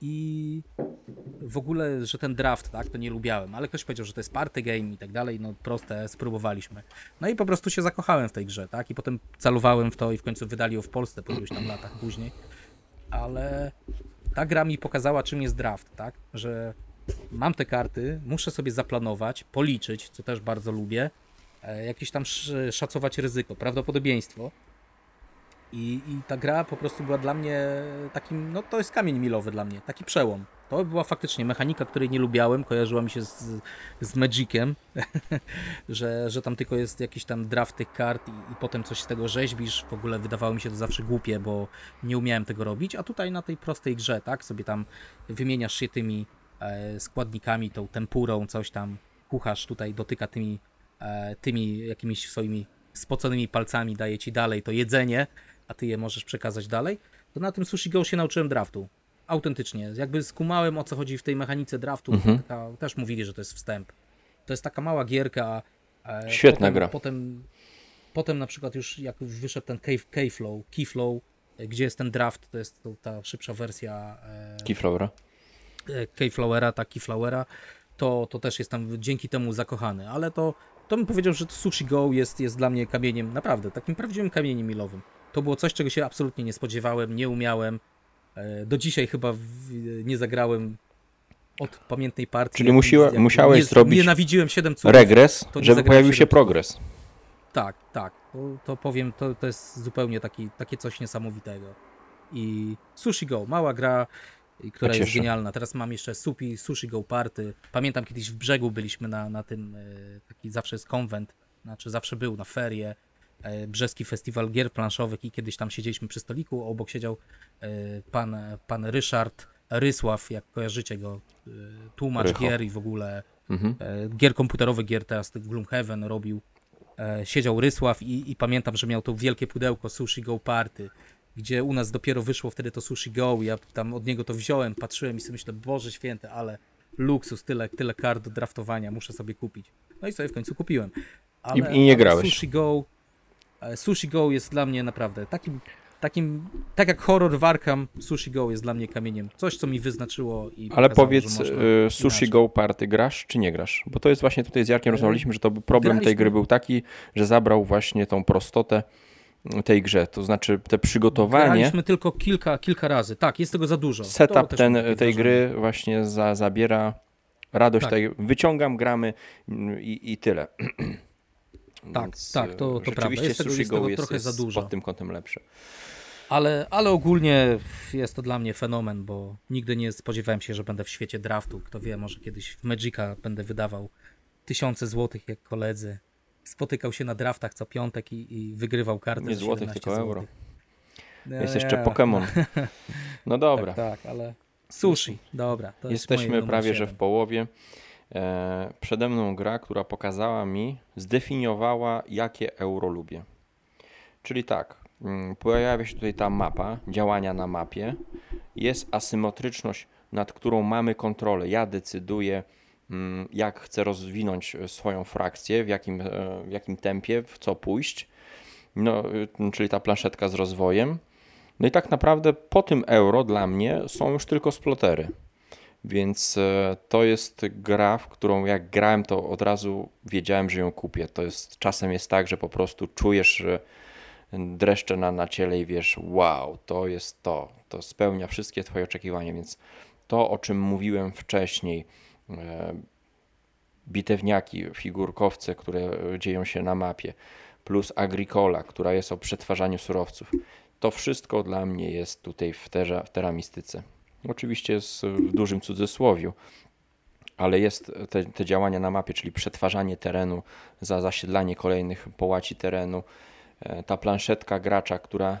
i w ogóle, że ten draft, tak, to nie lubiałem, ale ktoś powiedział, że to jest party game i tak dalej, no proste, spróbowaliśmy. No i po prostu się zakochałem w tej grze, tak, i potem calowałem w to i w końcu wydali ją w Polsce po iluś tam latach później, ale ta gra mi pokazała, czym jest draft, tak, że mam te karty, muszę sobie zaplanować, policzyć, co też bardzo lubię, jakieś tam sz- szacować ryzyko, prawdopodobieństwo, i, I ta gra po prostu była dla mnie takim, no to jest kamień milowy dla mnie, taki przełom. To była faktycznie mechanika, której nie lubiałem, kojarzyła mi się z, z Magiciem, że, że tam tylko jest jakiś tam draft tych kart i, i potem coś z tego rzeźbisz. W ogóle wydawało mi się to zawsze głupie, bo nie umiałem tego robić, a tutaj na tej prostej grze, tak, sobie tam wymieniasz się tymi e, składnikami, tą tempurą, coś tam, kucharz tutaj dotyka tymi, e, tymi jakimiś swoimi spoconymi palcami, daje ci dalej to jedzenie, a ty je możesz przekazać dalej, to na tym Sushi Go się nauczyłem draftu. Autentycznie. Jakby skumałem o co chodzi w tej mechanice draftu. Mhm. Taka, też mówili, że to jest wstęp. To jest taka mała gierka. e, Świetna potem, gra. Potem, potem na przykład już jak wyszedł ten Keyflow, Keyflow, e, gdzie jest ten draft, to jest to, ta szybsza wersja e, Keyflowera. e, Keyflowera, ta Keyflowera, to, to też jestem dzięki temu zakochany, ale to, to bym powiedział, że to Sushi Go jest, jest dla mnie kamieniem, naprawdę, takim prawdziwym kamieniem milowym. To było coś, czego się absolutnie nie spodziewałem, nie umiałem. E, Do dzisiaj chyba w, nie zagrałem od pamiętnej partii. Czyli musiła- jak musiałeś nie, zrobić Nienawidziłem 7 cudów. Regres, żeby pojawił się progres. Tak, tak. To, to powiem, to, to jest zupełnie taki, takie coś niesamowitego. I Sushi Go, mała gra, i która To jest genialna. Teraz mam jeszcze Supi, Sushi Go Party. Pamiętam kiedyś w brzegu byliśmy na, na tym, e, taki zawsze jest konwent, znaczy zawsze był na ferie, e, Brzeski Festiwal Gier Planszowych i kiedyś tam siedzieliśmy przy stoliku, obok siedział e, pan, pan Ryszard Rysław, jak kojarzycie go, tłumacz Rycho. gier i w ogóle Mhm. gier komputerowych, gier teraz Gloomhaven robił. Siedział Rysław i, i pamiętam, że miał to wielkie pudełko Sushi Go Party, gdzie u nas dopiero wyszło wtedy to Sushi Go. Ja tam od niego to wziąłem, patrzyłem i sobie myślę, Boże święty, ale luksus, tyle, tyle kart do draftowania, muszę sobie kupić. No i sobie w końcu kupiłem. Ale, I- nie grałeś. Sushi Go, e, Sushi Go jest dla mnie naprawdę takim, takim, tak jak horror w Arkham, Sushi Go jest dla mnie kamieniem. Coś, co mi wyznaczyło i Ale pokazało, powiedz, y, Sushi inaczej. Go Party grasz czy nie grasz? Bo to jest właśnie tutaj z Jarkiem E, rozmawialiśmy, że to problem tej graliśmy. gry był taki, że zabrał właśnie tą prostotę tej grze. To znaczy te przygotowanie, Graliśmy tylko kilka, kilka razy. Tak, jest tego za dużo. Setup ten, tej wrażenie. gry właśnie za, zabiera radość Tak. tej, wyciągam, gramy i, i tyle. Tak, Więc, tak, to- to prawda. Jest tego- jest tego jest, trochę jest za dużo. pod tym kątem lepsze. Ale, ale ogólnie jest to dla mnie fenomen, bo nigdy nie spodziewałem się, że będę w świecie draftu. Kto wie, może kiedyś w Magica będę wydawał tysiące złotych jak koledzy. Spotykał się na draftach co piątek i, i wygrywał kartę Nie złotych, 17 tylko euro. złotych. Nie, Jest jeszcze. Pokémon. No dobra. Tak, tak, ale sushi, dobra. Jest Jesteśmy numer prawie, że w połowie. E, przede mną gra, która pokazała mi, zdefiniowała, jakie euro lubię. Czyli tak, mm, pojawia się tutaj ta mapa, działania na mapie. Jest asymetryczność, nad którą mamy kontrolę. Ja decyduję, jak chcę rozwinąć e, swoją frakcję, w jakim, e, w jakim tempie, w co pójść. No, y, czyli ta planszetka z rozwojem. No i tak naprawdę po tym euro dla mnie są już tylko splotery. Więc e, to jest gra, w którą jak grałem, to od razu wiedziałem, że ją kupię. To jest czasem jest tak, że po prostu czujesz dreszcze na, na ciele i wiesz, wow, to jest to. To spełnia wszystkie Twoje oczekiwania. Więc to, o czym mówiłem wcześniej, bitewniaki, figurkowce, które dzieją się na mapie, plus Agricola, która jest o przetwarzaniu surowców. To wszystko dla mnie jest tutaj w, terra, w teramistyce. Oczywiście jest w dużym cudzysłowiu, ale jest te, te działania na mapie, czyli przetwarzanie terenu, za zasiedlanie kolejnych połaci terenu. E, Ta planszetka gracza, która,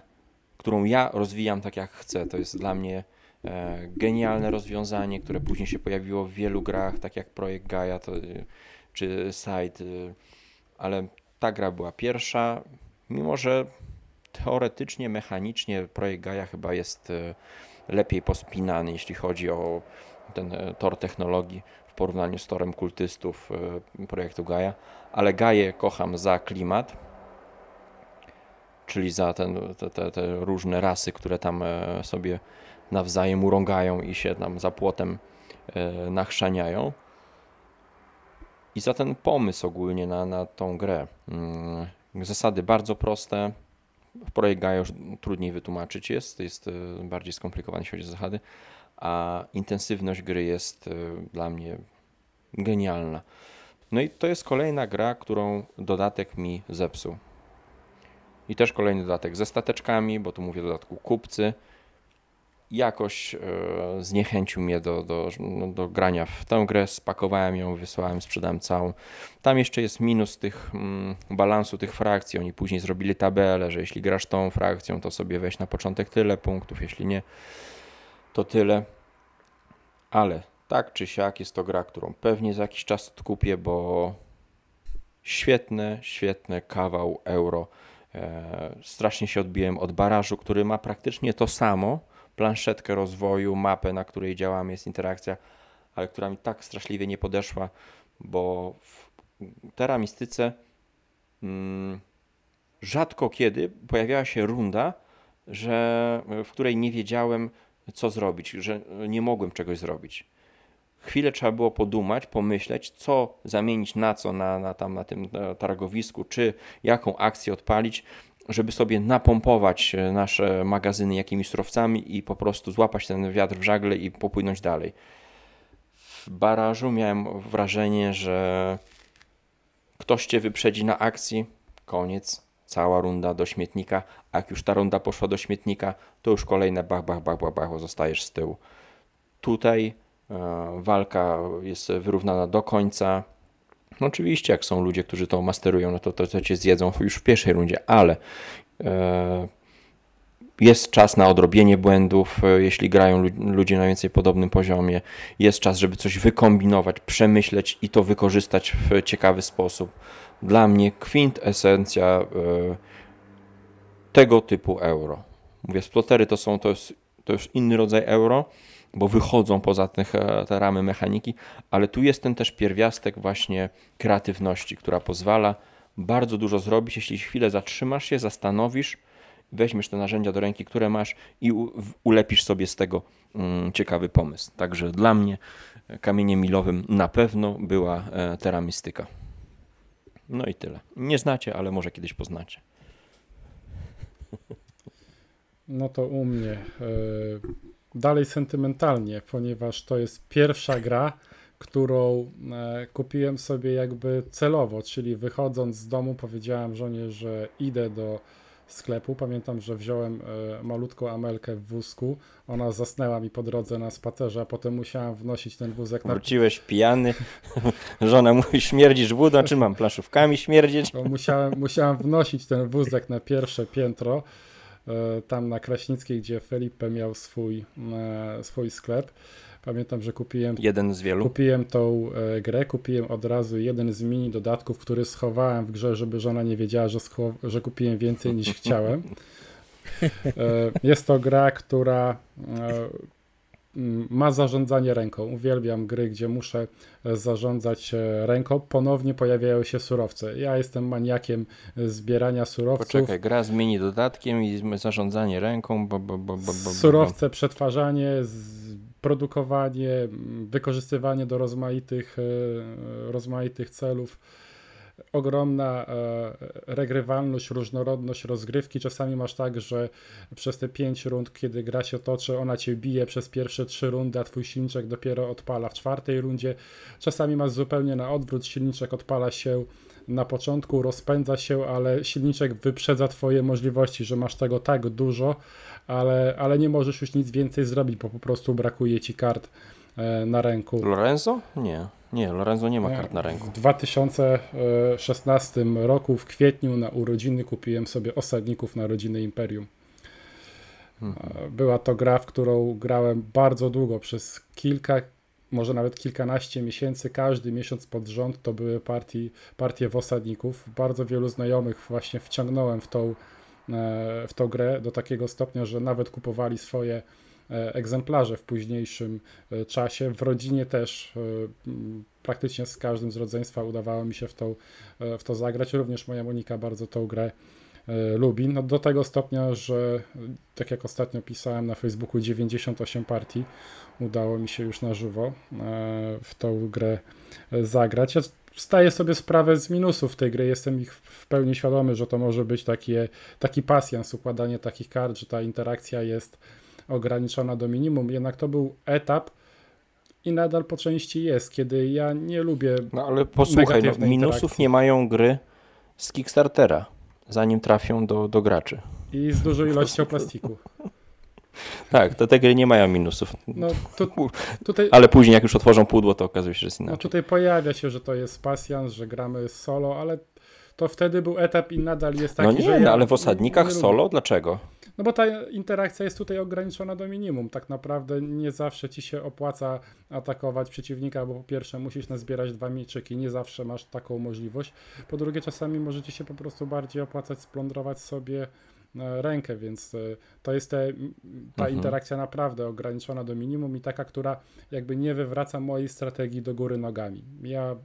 którą ja rozwijam tak jak chcę, to jest dla mnie e, genialne rozwiązanie, które później się pojawiło w wielu grach, tak jak Projekt Gaia to, y, czy Side, y, ale ta gra była pierwsza, mimo że teoretycznie, mechanicznie Projekt Gaia chyba jest y, lepiej pospinany, jeśli chodzi o ten e, tor technologii w porównaniu z torem kultystów e, projektu Gaia, ale Gaję kocham za klimat. czyli za ten, te, te, te różne rasy, które tam sobie nawzajem urągają i się tam za płotem nachrzaniają. I za ten pomysł ogólnie na, na tą grę. Mm, zasady bardzo proste. W projekt Gaia już trudniej wytłumaczyć jest, jest bardziej skomplikowany, jeśli chodzi o zasady, a intensywność gry jest dla mnie genialna. No i to jest kolejna gra, którą dodatek mi zepsuł. I też kolejny dodatek ze stateczkami, bo tu mówię o dodatku kupcy. Jakoś e, zniechęcił mnie do, do, no, do grania w tę grę. Spakowałem ją, wysłałem, sprzedałem całą. Tam jeszcze jest minus tych mm, balansu tych frakcji. Oni później zrobili tabelę, że jeśli grasz tą frakcją, to sobie weź na początek tyle punktów, jeśli nie, to tyle. Ale tak czy siak jest to gra, którą pewnie za jakiś czas odkupię, bo świetne, świetne kawał euro. E, strasznie się odbiłem od barażu, który ma praktycznie to samo, planszetkę rozwoju, mapę, na której działamy, jest interakcja, ale która mi tak straszliwie nie podeszła, bo w teramistyce mm, rzadko kiedy pojawiała się runda, że, w której nie wiedziałem, co zrobić, że nie mogłem czegoś zrobić. Chwilę trzeba było podumać, pomyśleć, co zamienić na co na, na, tam, na tym targowisku, czy jaką akcję odpalić, żeby sobie napompować e, nasze magazyny jakimiś surowcami i po prostu złapać ten wiatr w żagle i popłynąć dalej. W barażu miałem wrażenie, że ktoś cię wyprzedzi na akcji, koniec, cała runda do śmietnika, a jak już ta runda poszła do śmietnika, to już kolejne bach, bach, bach, bach, bach, zostajesz z tyłu. Tutaj E, walka jest wyrównana do końca. No oczywiście, jak są ludzie, którzy to masterują, no to, to, to cię zjedzą już w pierwszej rundzie, ale e, jest czas na odrobienie błędów, e, jeśli grają ludzie na więcej podobnym poziomie. Jest czas, żeby coś wykombinować, przemyśleć i to wykorzystać w ciekawy sposób. Dla mnie kwintesencja tego typu euro. Mówię, splotery to są, to jest, to już inny rodzaj euro, bo wychodzą poza te, te ramy mechaniki, ale tu jest ten też pierwiastek właśnie kreatywności, która pozwala bardzo dużo zrobić, jeśli chwilę zatrzymasz się, zastanowisz, weźmiesz te narzędzia do ręki, które masz i ulepisz sobie z tego mm, ciekawy pomysł. Także dla mnie kamieniem milowym na pewno była e, teramistyka. No i tyle. Nie znacie, ale może kiedyś poznacie. No to u mnie. Dalej sentymentalnie, ponieważ to jest pierwsza gra, którą e, kupiłem sobie jakby celowo, czyli wychodząc z domu powiedziałem żonie, że idę do sklepu. Pamiętam, że wziąłem e, malutką Amelkę w wózku. Ona zasnęła mi po drodze na spacerze, a potem musiałem wnosić ten wózek na... Wróciłeś pijany, żona mówi śmierdzisz wodą, czy mam plaszówkami śmierdzieć? Musiałem, musiałem wnosić ten wózek na pierwsze piętro. E, tam na Kraśnickiej, gdzie Felipe miał swój, e, swój sklep. Pamiętam, że kupiłem. Jeden z wielu. Kupiłem tą e, grę, kupiłem od razu jeden z mini dodatków, który schowałem w grze, żeby żona nie wiedziała, że, że kupiłem więcej niż chciałem. Jest to gra, która ma zarządzanie ręką. Uwielbiam gry, gdzie muszę e, zarządzać e, ręką. Ponownie pojawiają się surowce. Ja jestem maniakiem e, zbierania surowców. Poczekaj, gra zmieni dodatkiem i zarządzanie ręką. Bo, bo, bo, Surowce, przetwarzanie, produkowanie, wykorzystywanie do rozmaitych, rozmaitych celów ogromna e, regrywalność, różnorodność rozgrywki. Czasami masz tak, że przez te pięć rund, kiedy gra się toczy, ona cię bije przez pierwsze trzy rundy, a twój silniczek dopiero odpala w czwartej rundzie. Czasami masz zupełnie na odwrót, silniczek odpala się na początku, rozpędza się, ale silniczek wyprzedza twoje możliwości, że masz tego tak dużo, ale, ale nie możesz już nic więcej zrobić, bo po prostu brakuje ci kart e, na ręku. Lorenzo? Nie. Nie, Lorenzo nie ma kart na ręku. W 2016 roku, w kwietniu na urodziny kupiłem sobie Osadników na rodziny Imperium. Hmm. Była to gra, w którą grałem bardzo długo, przez kilka, może nawet kilkanaście miesięcy. Każdy miesiąc pod rząd to były partie, partie w Osadników. Bardzo wielu znajomych właśnie wciągnąłem w tą, e, w tą grę do takiego stopnia, że nawet kupowali swoje E, egzemplarze w późniejszym e, czasie. W rodzinie też e, praktycznie z każdym z rodzeństwa udawało mi się w to, w to zagrać. Również moja Monika bardzo tą grę e, lubi. No do tego stopnia, że tak jak ostatnio pisałem na Facebooku, 98 partii udało mi się już na żywo e, w tą grę zagrać. Ja sobie sprawę z minusów tej gry, jestem ich w pełni świadomy, że to może być takie, taki pasjans, układanie takich kart, że ta interakcja jest ograniczona do minimum, jednak to był etap i nadal po części jest, kiedy ja nie lubię. No ale posłuchaj, no, minusów nie mają gry z Kickstartera, zanim trafią do, do graczy. I z dużą ilością plastiku. Tak, to te gry nie mają minusów. No, tutaj, ale później jak już otworzą pudło, to okazuje się, że jest no, inaczej. No tutaj pojawia się, że to jest pasjans, że gramy solo, ale to wtedy był etap i nadal jest taki, No nie, że no, ja ale w osadnikach nie solo, lubię. dlaczego? No bo ta interakcja jest tutaj ograniczona do minimum. Tak naprawdę nie zawsze ci się opłaca atakować przeciwnika, bo po pierwsze musisz nazbierać dwa mieczyki, nie zawsze masz taką możliwość. Po drugie czasami możecie się po prostu bardziej opłacać splądrować sobie e, rękę, więc e, to jest te, ta Mhm. interakcja naprawdę ograniczona do minimum i taka, która jakby nie wywraca mojej strategii do góry nogami. Ja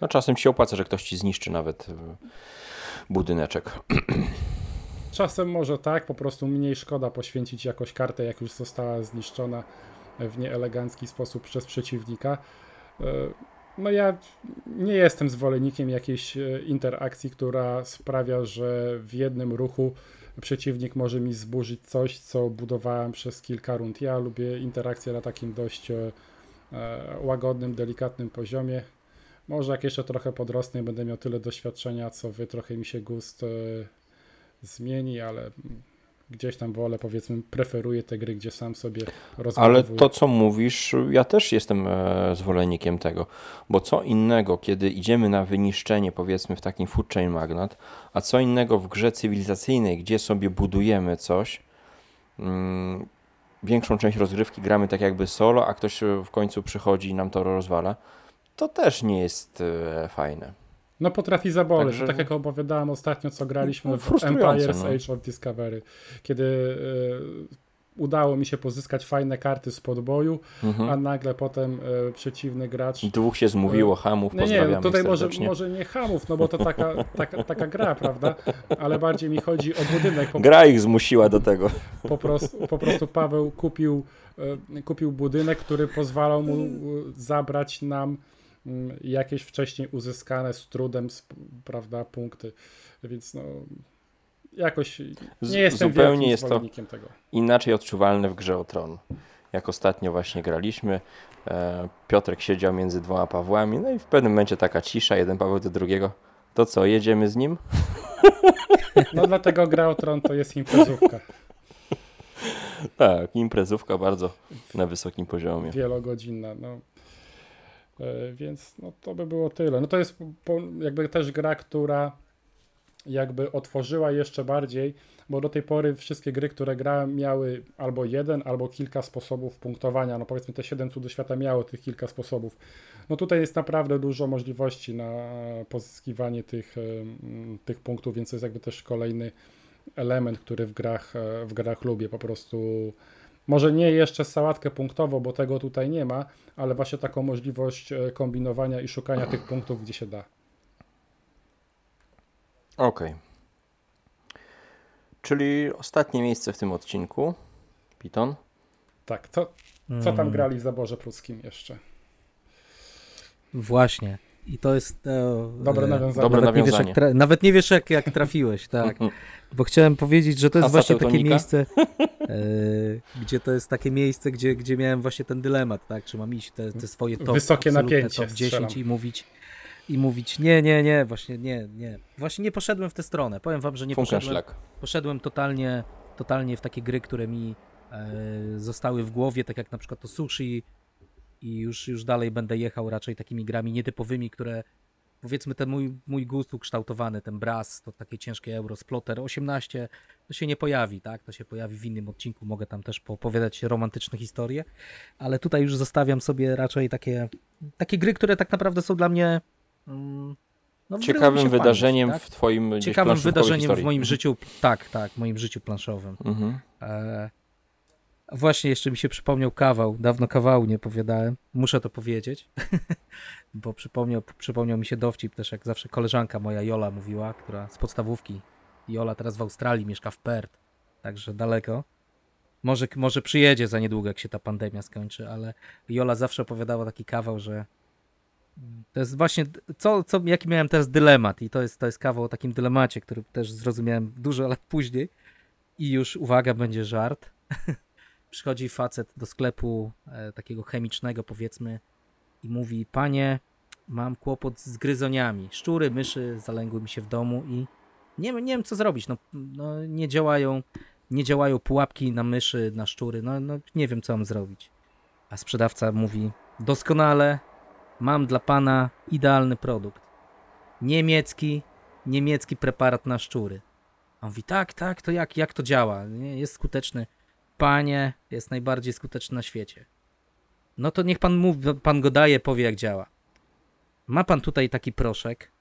No czasem się opłaca, że ktoś ci zniszczy nawet y, budyneczek. Czasem może tak, po prostu mniej szkoda poświęcić jakoś kartę, jak już została zniszczona w nieelegancki sposób przez przeciwnika. E, No ja nie jestem zwolennikiem jakiejś e, interakcji, która sprawia, że w jednym ruchu przeciwnik może mi zburzyć coś, co budowałem przez kilka rund. Ja lubię interakcję na takim dość e, łagodnym, delikatnym poziomie. Może jak jeszcze trochę podrosnę, będę miał tyle doświadczenia, co wy, trochę mi się gust zmieni, ale gdzieś tam wolę, powiedzmy, preferuję te gry, gdzie sam sobie Ale rozbudowuję. to, co mówisz, ja też jestem e, zwolennikiem tego, bo co innego, kiedy idziemy na wyniszczenie, powiedzmy, w takim food chain magnat, a co innego w grze cywilizacyjnej, gdzie sobie budujemy coś, mm, większą część rozgrywki gramy tak jakby solo, a ktoś w końcu przychodzi i nam to rozwala, to też nie jest e, fajne. No potrafi zaboleć. Także- Tak jak opowiadałem ostatnio, co graliśmy No, w Empire's no. Age of Discovery, kiedy e, udało mi się pozyskać fajne karty z podboju, Mhm. a nagle potem e, przeciwny gracz Dwóch się zmówiło, hamów, Nie, nie, pozdrawiamy tutaj może, może nie hamów, no bo to taka, taka, taka gra, prawda? Ale bardziej mi chodzi o budynek. Po, Gra ich zmusiła do tego. po, prostu, po prostu Paweł kupił, e, kupił budynek, który pozwalał mu e, zabrać nam jakieś wcześniej uzyskane z trudem, prawda, punkty. Więc no, jakoś nie jestem zupełnie jest to tego. inaczej odczuwalne w grze o tron. Jak ostatnio właśnie graliśmy, e, Piotrek siedział między dwoma Pawłami, no i w pewnym momencie taka cisza, jeden Paweł do drugiego. To co, jedziemy z nim? No dlatego gra o Tron to jest imprezówka. Tak, imprezówka bardzo na wysokim poziomie. wielogodzinna. No. E, Więc no, to by było tyle. No to jest jakby też gra, która jakby otworzyła jeszcze bardziej, bo do tej pory wszystkie gry, które grałem, miały albo jeden, albo kilka sposobów punktowania. No powiedzmy te 7 cudów świata miało tych kilka sposobów. No tutaj jest naprawdę dużo możliwości na pozyskiwanie tych, em, tych punktów, więc to jest jakby też kolejny element, który w grach, e, w grach lubię. Po prostu może nie jeszcze sałatkę punktową, bo tego tutaj nie ma, ale właśnie taką możliwość e, kombinowania i szukania tych punktów, gdzie się da. Okej. Czyli ostatnie miejsce w tym odcinku. Piton. Tak, co, co tam Mm, grali w zaborze pruskim jeszcze? Właśnie. I to jest. E, Dobre e, nawiązanie. Dobre nawet, nie wiesz, nawiązanie. jak tra- nawet nie wiesz, jak, jak trafiłeś, tak. Bo chciałem powiedzieć, że to jest Asa właśnie takie teutonika? miejsce, e, gdzie to jest takie miejsce, gdzie, gdzie miałem właśnie ten dylemat, tak? Czy mam iść te, te swoje top, Wysokie napięcie, top 10 strzelam. i mówić i mówić nie, nie, nie, właśnie nie, nie. Właśnie nie poszedłem w tę stronę. Powiem wam, że nie poszedłem, Funkenschlag. poszedłem totalnie, totalnie w takie gry, które mi e, zostały w głowie, tak jak na przykład to sushi i już, już dalej będę jechał raczej takimi grami nietypowymi, które powiedzmy ten mój, mój gust ukształtowany, ten Brass, to takie ciężkie euro, Splotter 18, to się nie pojawi, tak? To się pojawi w innym odcinku, mogę tam też opowiadać romantyczne historie, ale tutaj już zostawiam sobie raczej takie, takie gry, które tak naprawdę są dla mnie mm, no, Ciekawym się w pamięć, wydarzeniem tak? w twoim gdzieś Ciekawym wydarzeniem historii. w moim życiu, tak, tak, w moim życiu planszowym. Mhm. E, właśnie jeszcze mi się przypomniał kawał, dawno kawału nie opowiadałem, muszę to powiedzieć, bo przypomniał, przypomniał mi się dowcip też, jak zawsze koleżanka moja Jola mówiła, która z podstawówki Jola teraz w Australii mieszka w Perth, także daleko. Może, może przyjedzie za niedługo, jak się ta pandemia skończy, ale Jola zawsze opowiadała taki kawał, że to jest właśnie, co, co, jaki miałem teraz dylemat i to jest, to jest kawał o takim dylemacie, który też zrozumiałem dużo lat później i już, uwaga, będzie żart. Przychodzi facet do sklepu e, takiego chemicznego, powiedzmy, i mówi: Panie, mam kłopot z gryzoniami. Szczury, myszy zalęgły mi się w domu i nie, nie wiem, co zrobić. No, no, nie działają, nie działają pułapki na myszy, na szczury. No, no, nie wiem, co mam zrobić. A sprzedawca mówi: Doskonale, mam dla pana idealny produkt. Niemiecki, niemiecki preparat na szczury. A on mówi: Tak, tak, to jak, jak to działa? Jest skuteczny. Panie, jest najbardziej skuteczny na świecie. No to niech pan mówi, pan go daje, powie jak działa. Ma pan tutaj taki proszek,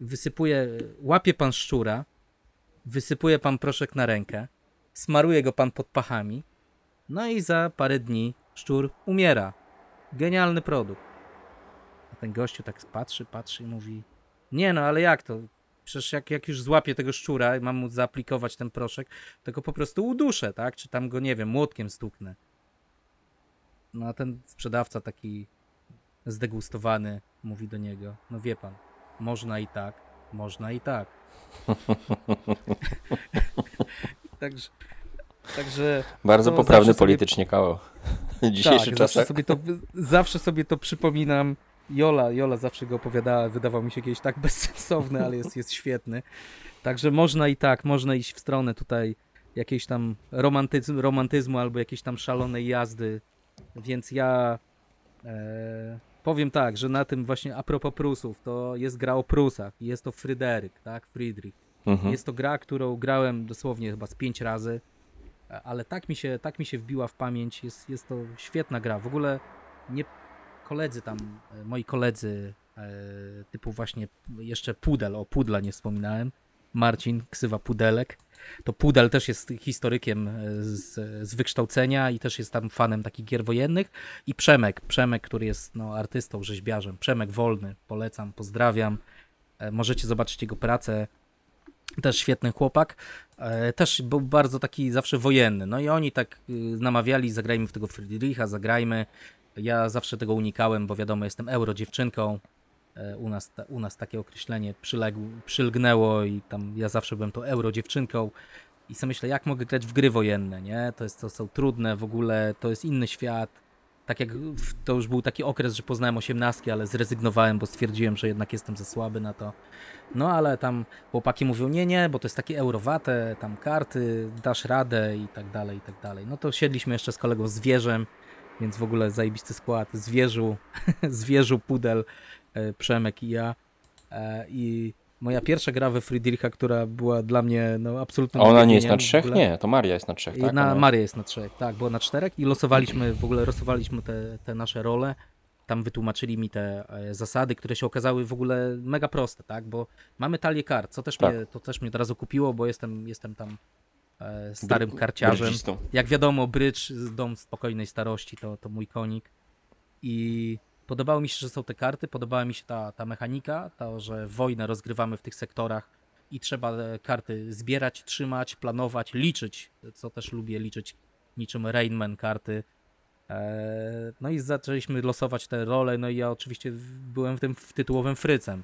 wysypuje, łapie pan szczura, wysypuje pan proszek na rękę, smaruje go pan pod pachami, no i za parę dni szczur umiera. Genialny produkt. A ten gościu tak patrzy, patrzy i mówi: Nie no, ale jak to? Przecież jak, jak już złapię tego szczura i mam mu zaaplikować ten proszek, to go po prostu uduszę, tak? Czy tam go, nie wiem, młotkiem stuknę. No a ten sprzedawca taki zdegustowany mówi do niego: No wie pan, można i tak, można i tak. także. Także. Bardzo poprawny zawsze sobie- politycznie kawał. W dzisiejszych tak, zawsze sobie, to, zawsze sobie to przypominam. Jola, Jola zawsze go opowiadała, wydawał mi się kiedyś tak bezsensowny, ale jest, jest świetny. Także można i tak, można iść w stronę tutaj jakiejś tam romantyzm, romantyzmu albo jakiejś tam szalonej jazdy. Więc ja e, powiem tak, że na tym właśnie a propos Prusów, to jest gra o Prusach i jest to Fryderyk, tak? Friedrich. Mhm. Jest to gra, którą grałem dosłownie chyba z pięć razy, e, ale tak mi się, tak mi się wbiła w pamięć. Jest, jest to świetna gra. W ogóle nie koledzy tam, e, moi koledzy e, typu właśnie jeszcze Pudel, o Pudla nie wspominałem, Marcin, ksywa Pudelek. To Pudel też jest historykiem e, z, z wykształcenia i też jest tam fanem takich gier wojennych. I Przemek, Przemek, który jest no, artystą, rzeźbiarzem. Przemek Wolny, polecam, pozdrawiam. E, Możecie zobaczyć jego pracę. Też świetny chłopak. E, Też był bardzo taki zawsze wojenny. No i oni tak y, namawiali, zagrajmy w tego Friedricha, zagrajmy. Ja zawsze tego unikałem, bo wiadomo, jestem euro dziewczynką. E, U nas, u nas takie określenie przyległ, przylgnęło i tam ja zawsze byłem tą euro dziewczynką. I sobie myślę, jak mogę grać w gry wojenne, nie? To, jest, to są trudne w ogóle, to jest inny świat. Tak jak w- to już był taki okres, że poznałem osiemnastki, ale zrezygnowałem, bo stwierdziłem, że jednak jestem za słaby na to. No ale tam chłopaki mówią, nie, nie, bo to jest takie eurowate, tam karty, dasz radę i tak dalej, i tak dalej. No to siedliśmy jeszcze z kolegą Zwierzem, więc w ogóle zajebisty skład. Zwierzu, Zwierzu, Pudel, Przemek i ja. E, I moja pierwsza gra we Friedricha, która była dla mnie no, absolutnym A ona nie jest na trzech? Nie, to Maria jest na trzech, tak? Na Maria jest na trzech, tak, było na czterech i losowaliśmy, w ogóle losowaliśmy te, te nasze role. Tam wytłumaczyli mi te e, zasady, które się okazały w ogóle mega proste, tak? Bo mamy talię kart, co też Tak. mnie, to też mnie od razu kupiło, bo jestem, jestem tam e, starym Bry- karciarzem. Jak wiadomo, brycz, dom spokojnej starości to, to mój konik. I podobało mi się, że są te karty, podobała mi się ta, ta mechanika, to, że wojnę rozgrywamy w tych sektorach i trzeba e, karty zbierać, trzymać, planować, liczyć, co też lubię liczyć niczym Rainman karty. Eee, No i zaczęliśmy losować te role, no i ja oczywiście byłem w tym w tytułowym frycem.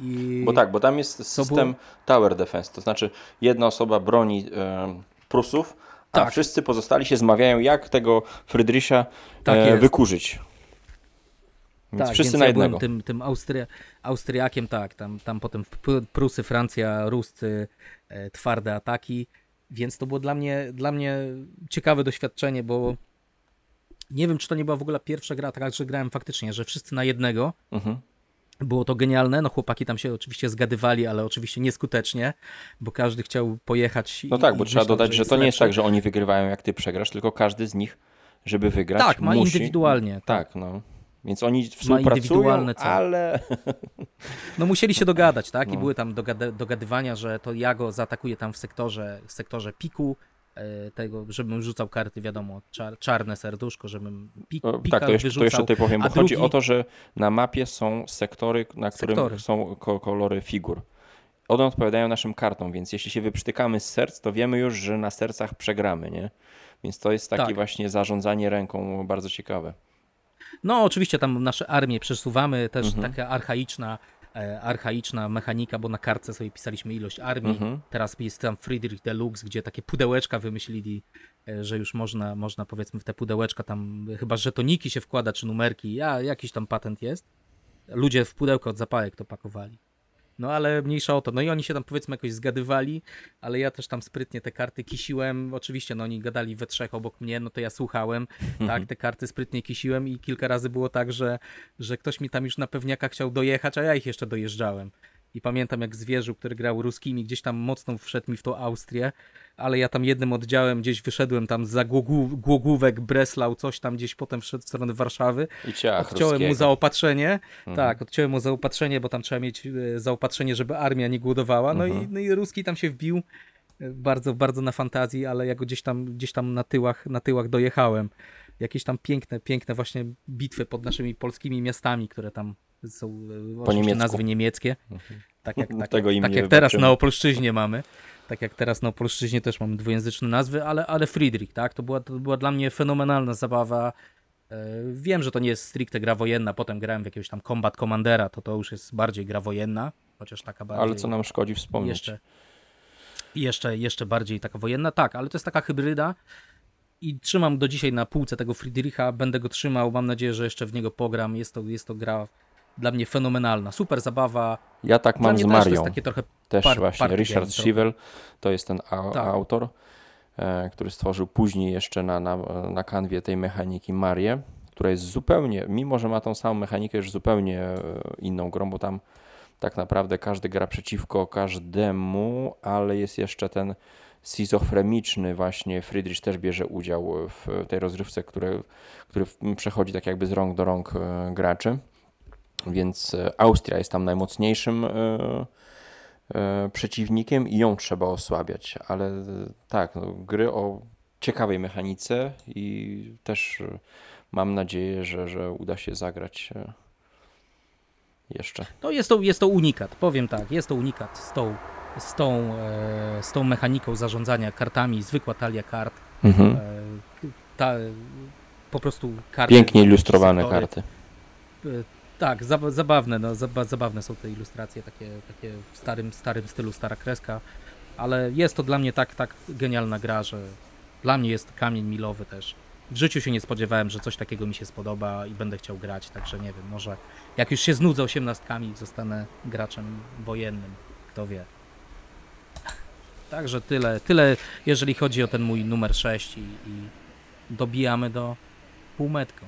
I Bo tak, bo tam jest system tower defense, to znaczy jedna osoba broni e, Prusów, a Tak. wszyscy pozostali się zmawiają, jak tego Frydricha Tak e, wykurzyć. Więc tak, wszyscy więc na ja byłem jednego. tym, tym Austria, Austriakiem, tak, tam, tam potem Prusy, Francja, Ruscy, e, twarde ataki, więc to było dla mnie, dla mnie ciekawe doświadczenie, bo nie wiem, czy to nie była w ogóle pierwsza gra, tak, że grałem faktycznie, że wszyscy na jednego, Mhm. było to genialne, no chłopaki tam się oczywiście zgadywali, ale oczywiście nieskutecznie, bo każdy chciał pojechać i No tak, bo i trzeba myślał, dodać, że jest to nie jest tak, że oni wygrywają jak ty przegrasz, tylko każdy z nich, żeby wygrać, Tak, ma musi... indywidualnie, Tak, no. Więc oni współpracują, ale... No musieli się dogadać, tak? I No. były tam dogadywania, że to ja go zaatakuję tam w sektorze, w sektorze piku, e, tego, żebym rzucał karty, wiadomo, czar, czarne serduszko, żebym pik, O, pika tak, to jeszcze, to jeszcze tutaj powiem, bo chodzi o to, że na mapie są sektory, na którym Sektory. są ko- kolory figur. one odpowiadają naszym kartom, więc jeśli się wyprztykamy z serc, to wiemy już, że na sercach przegramy, nie? Więc to jest takie Tak. właśnie zarządzanie ręką bardzo ciekawe. No, oczywiście tam nasze armie przesuwamy, też Mhm. taka archaiczna, e, archaiczna mechanika, bo na kartce sobie pisaliśmy ilość armii. Mhm. Teraz jest tam Friedrich Deluxe, gdzie takie pudełeczka wymyślili, e, że już można, można powiedzmy w te pudełeczka tam, chyba żetoniki się wkłada, czy numerki, ja, jakiś tam patent jest. Ludzie w pudełko od zapałek to pakowali. No ale mniejsza o to. No i oni się tam powiedzmy jakoś zgadywali, ale ja też tam sprytnie te karty kisiłem. Oczywiście, no oni gadali we trzech obok mnie, no to ja słuchałem, tak, te karty sprytnie kisiłem i kilka razy było tak, że, że ktoś mi tam już na pewniaka chciał dojechać, a ja ich jeszcze dojeżdżałem. I pamiętam jak zwierzył, który grał ruskimi, gdzieś tam mocno wszedł mi w tą Austrię, ale ja tam jednym oddziałem gdzieś wyszedłem tam za Głogów, Głogówek, Breslau, coś tam gdzieś potem wszedł w stronę Warszawy. I ciach Odciąłem mu ruskiego. zaopatrzenie. Mhm. Tak, odciąłem mu zaopatrzenie, bo tam trzeba mieć e, zaopatrzenie, żeby armia nie głodowała. No, i, Mhm. no i Ruski tam się wbił e, bardzo, bardzo na fantazji, ale ja go gdzieś tam, gdzieś tam na tyłach, na tyłach dojechałem. Jakieś tam piękne, piękne właśnie bitwy pod naszymi polskimi miastami, które tam są e, niemiecku. nazwy niemieckie. Mhm. Tak jak, tak, Tego tak jak teraz na Opolszczyźnie mamy. Tak jak teraz na Opolszczyźnie też mamy dwujęzyczne nazwy, ale, ale Friedrich, tak? To była, to była dla mnie fenomenalna zabawa. E, Wiem, że to nie jest stricte gra wojenna, potem grałem w jakiegoś tam Combat Commandera, to to już jest bardziej gra wojenna, chociaż taka bardziej... Ale co nam szkodzi wspomnieć? jeszcze, jeszcze, jeszcze bardziej taka wojenna, tak, ale to jest taka hybryda i trzymam do dzisiaj na półce tego Friedricha, będę go trzymał, mam nadzieję, że jeszcze w niego pogram, jest to, jest to gra dla mnie fenomenalna, super zabawa, Ja tak mam z też to Marią. jest takie trochę Też par- właśnie Richard. Schivel to jest ten a- Tak. autor, e, który stworzył później jeszcze na, na, na kanwie tej mechaniki Marię, która jest zupełnie, mimo że ma tą samą mechanikę, już zupełnie e, inną grą, bo tam tak naprawdę każdy gra przeciwko każdemu, ale jest jeszcze ten schizofreniczny właśnie, Friedrich też bierze udział w tej rozrywce, który, który przechodzi tak jakby z rąk do rąk e, graczy. Więc e, Austria jest tam najmocniejszym e, przeciwnikiem i ją trzeba osłabiać, ale tak, no, gry o ciekawej mechanice i też mam nadzieję, że, że uda się zagrać jeszcze. No jest to, jest to unikat, powiem tak, jest to unikat z tą, z tą, e, z tą mechaniką zarządzania kartami, zwykła talia kart, Mhm. e, ta, po prostu karty. Pięknie ilustrowane sektory. karty. E, Tak, zab- zabawne, no, zaba- zabawne są te ilustracje, takie, takie w starym, starym stylu, stara kreska, ale jest to dla mnie tak, tak genialna gra, że dla mnie jest kamień milowy też. W życiu się nie spodziewałem, że coś takiego mi się spodoba i będę chciał grać, także nie wiem, może jak już się znudzę osiemnastkami, zostanę graczem wojennym, kto wie. Także tyle, tyle jeżeli chodzi o ten mój numer 6 i, i dobijamy do półmetko.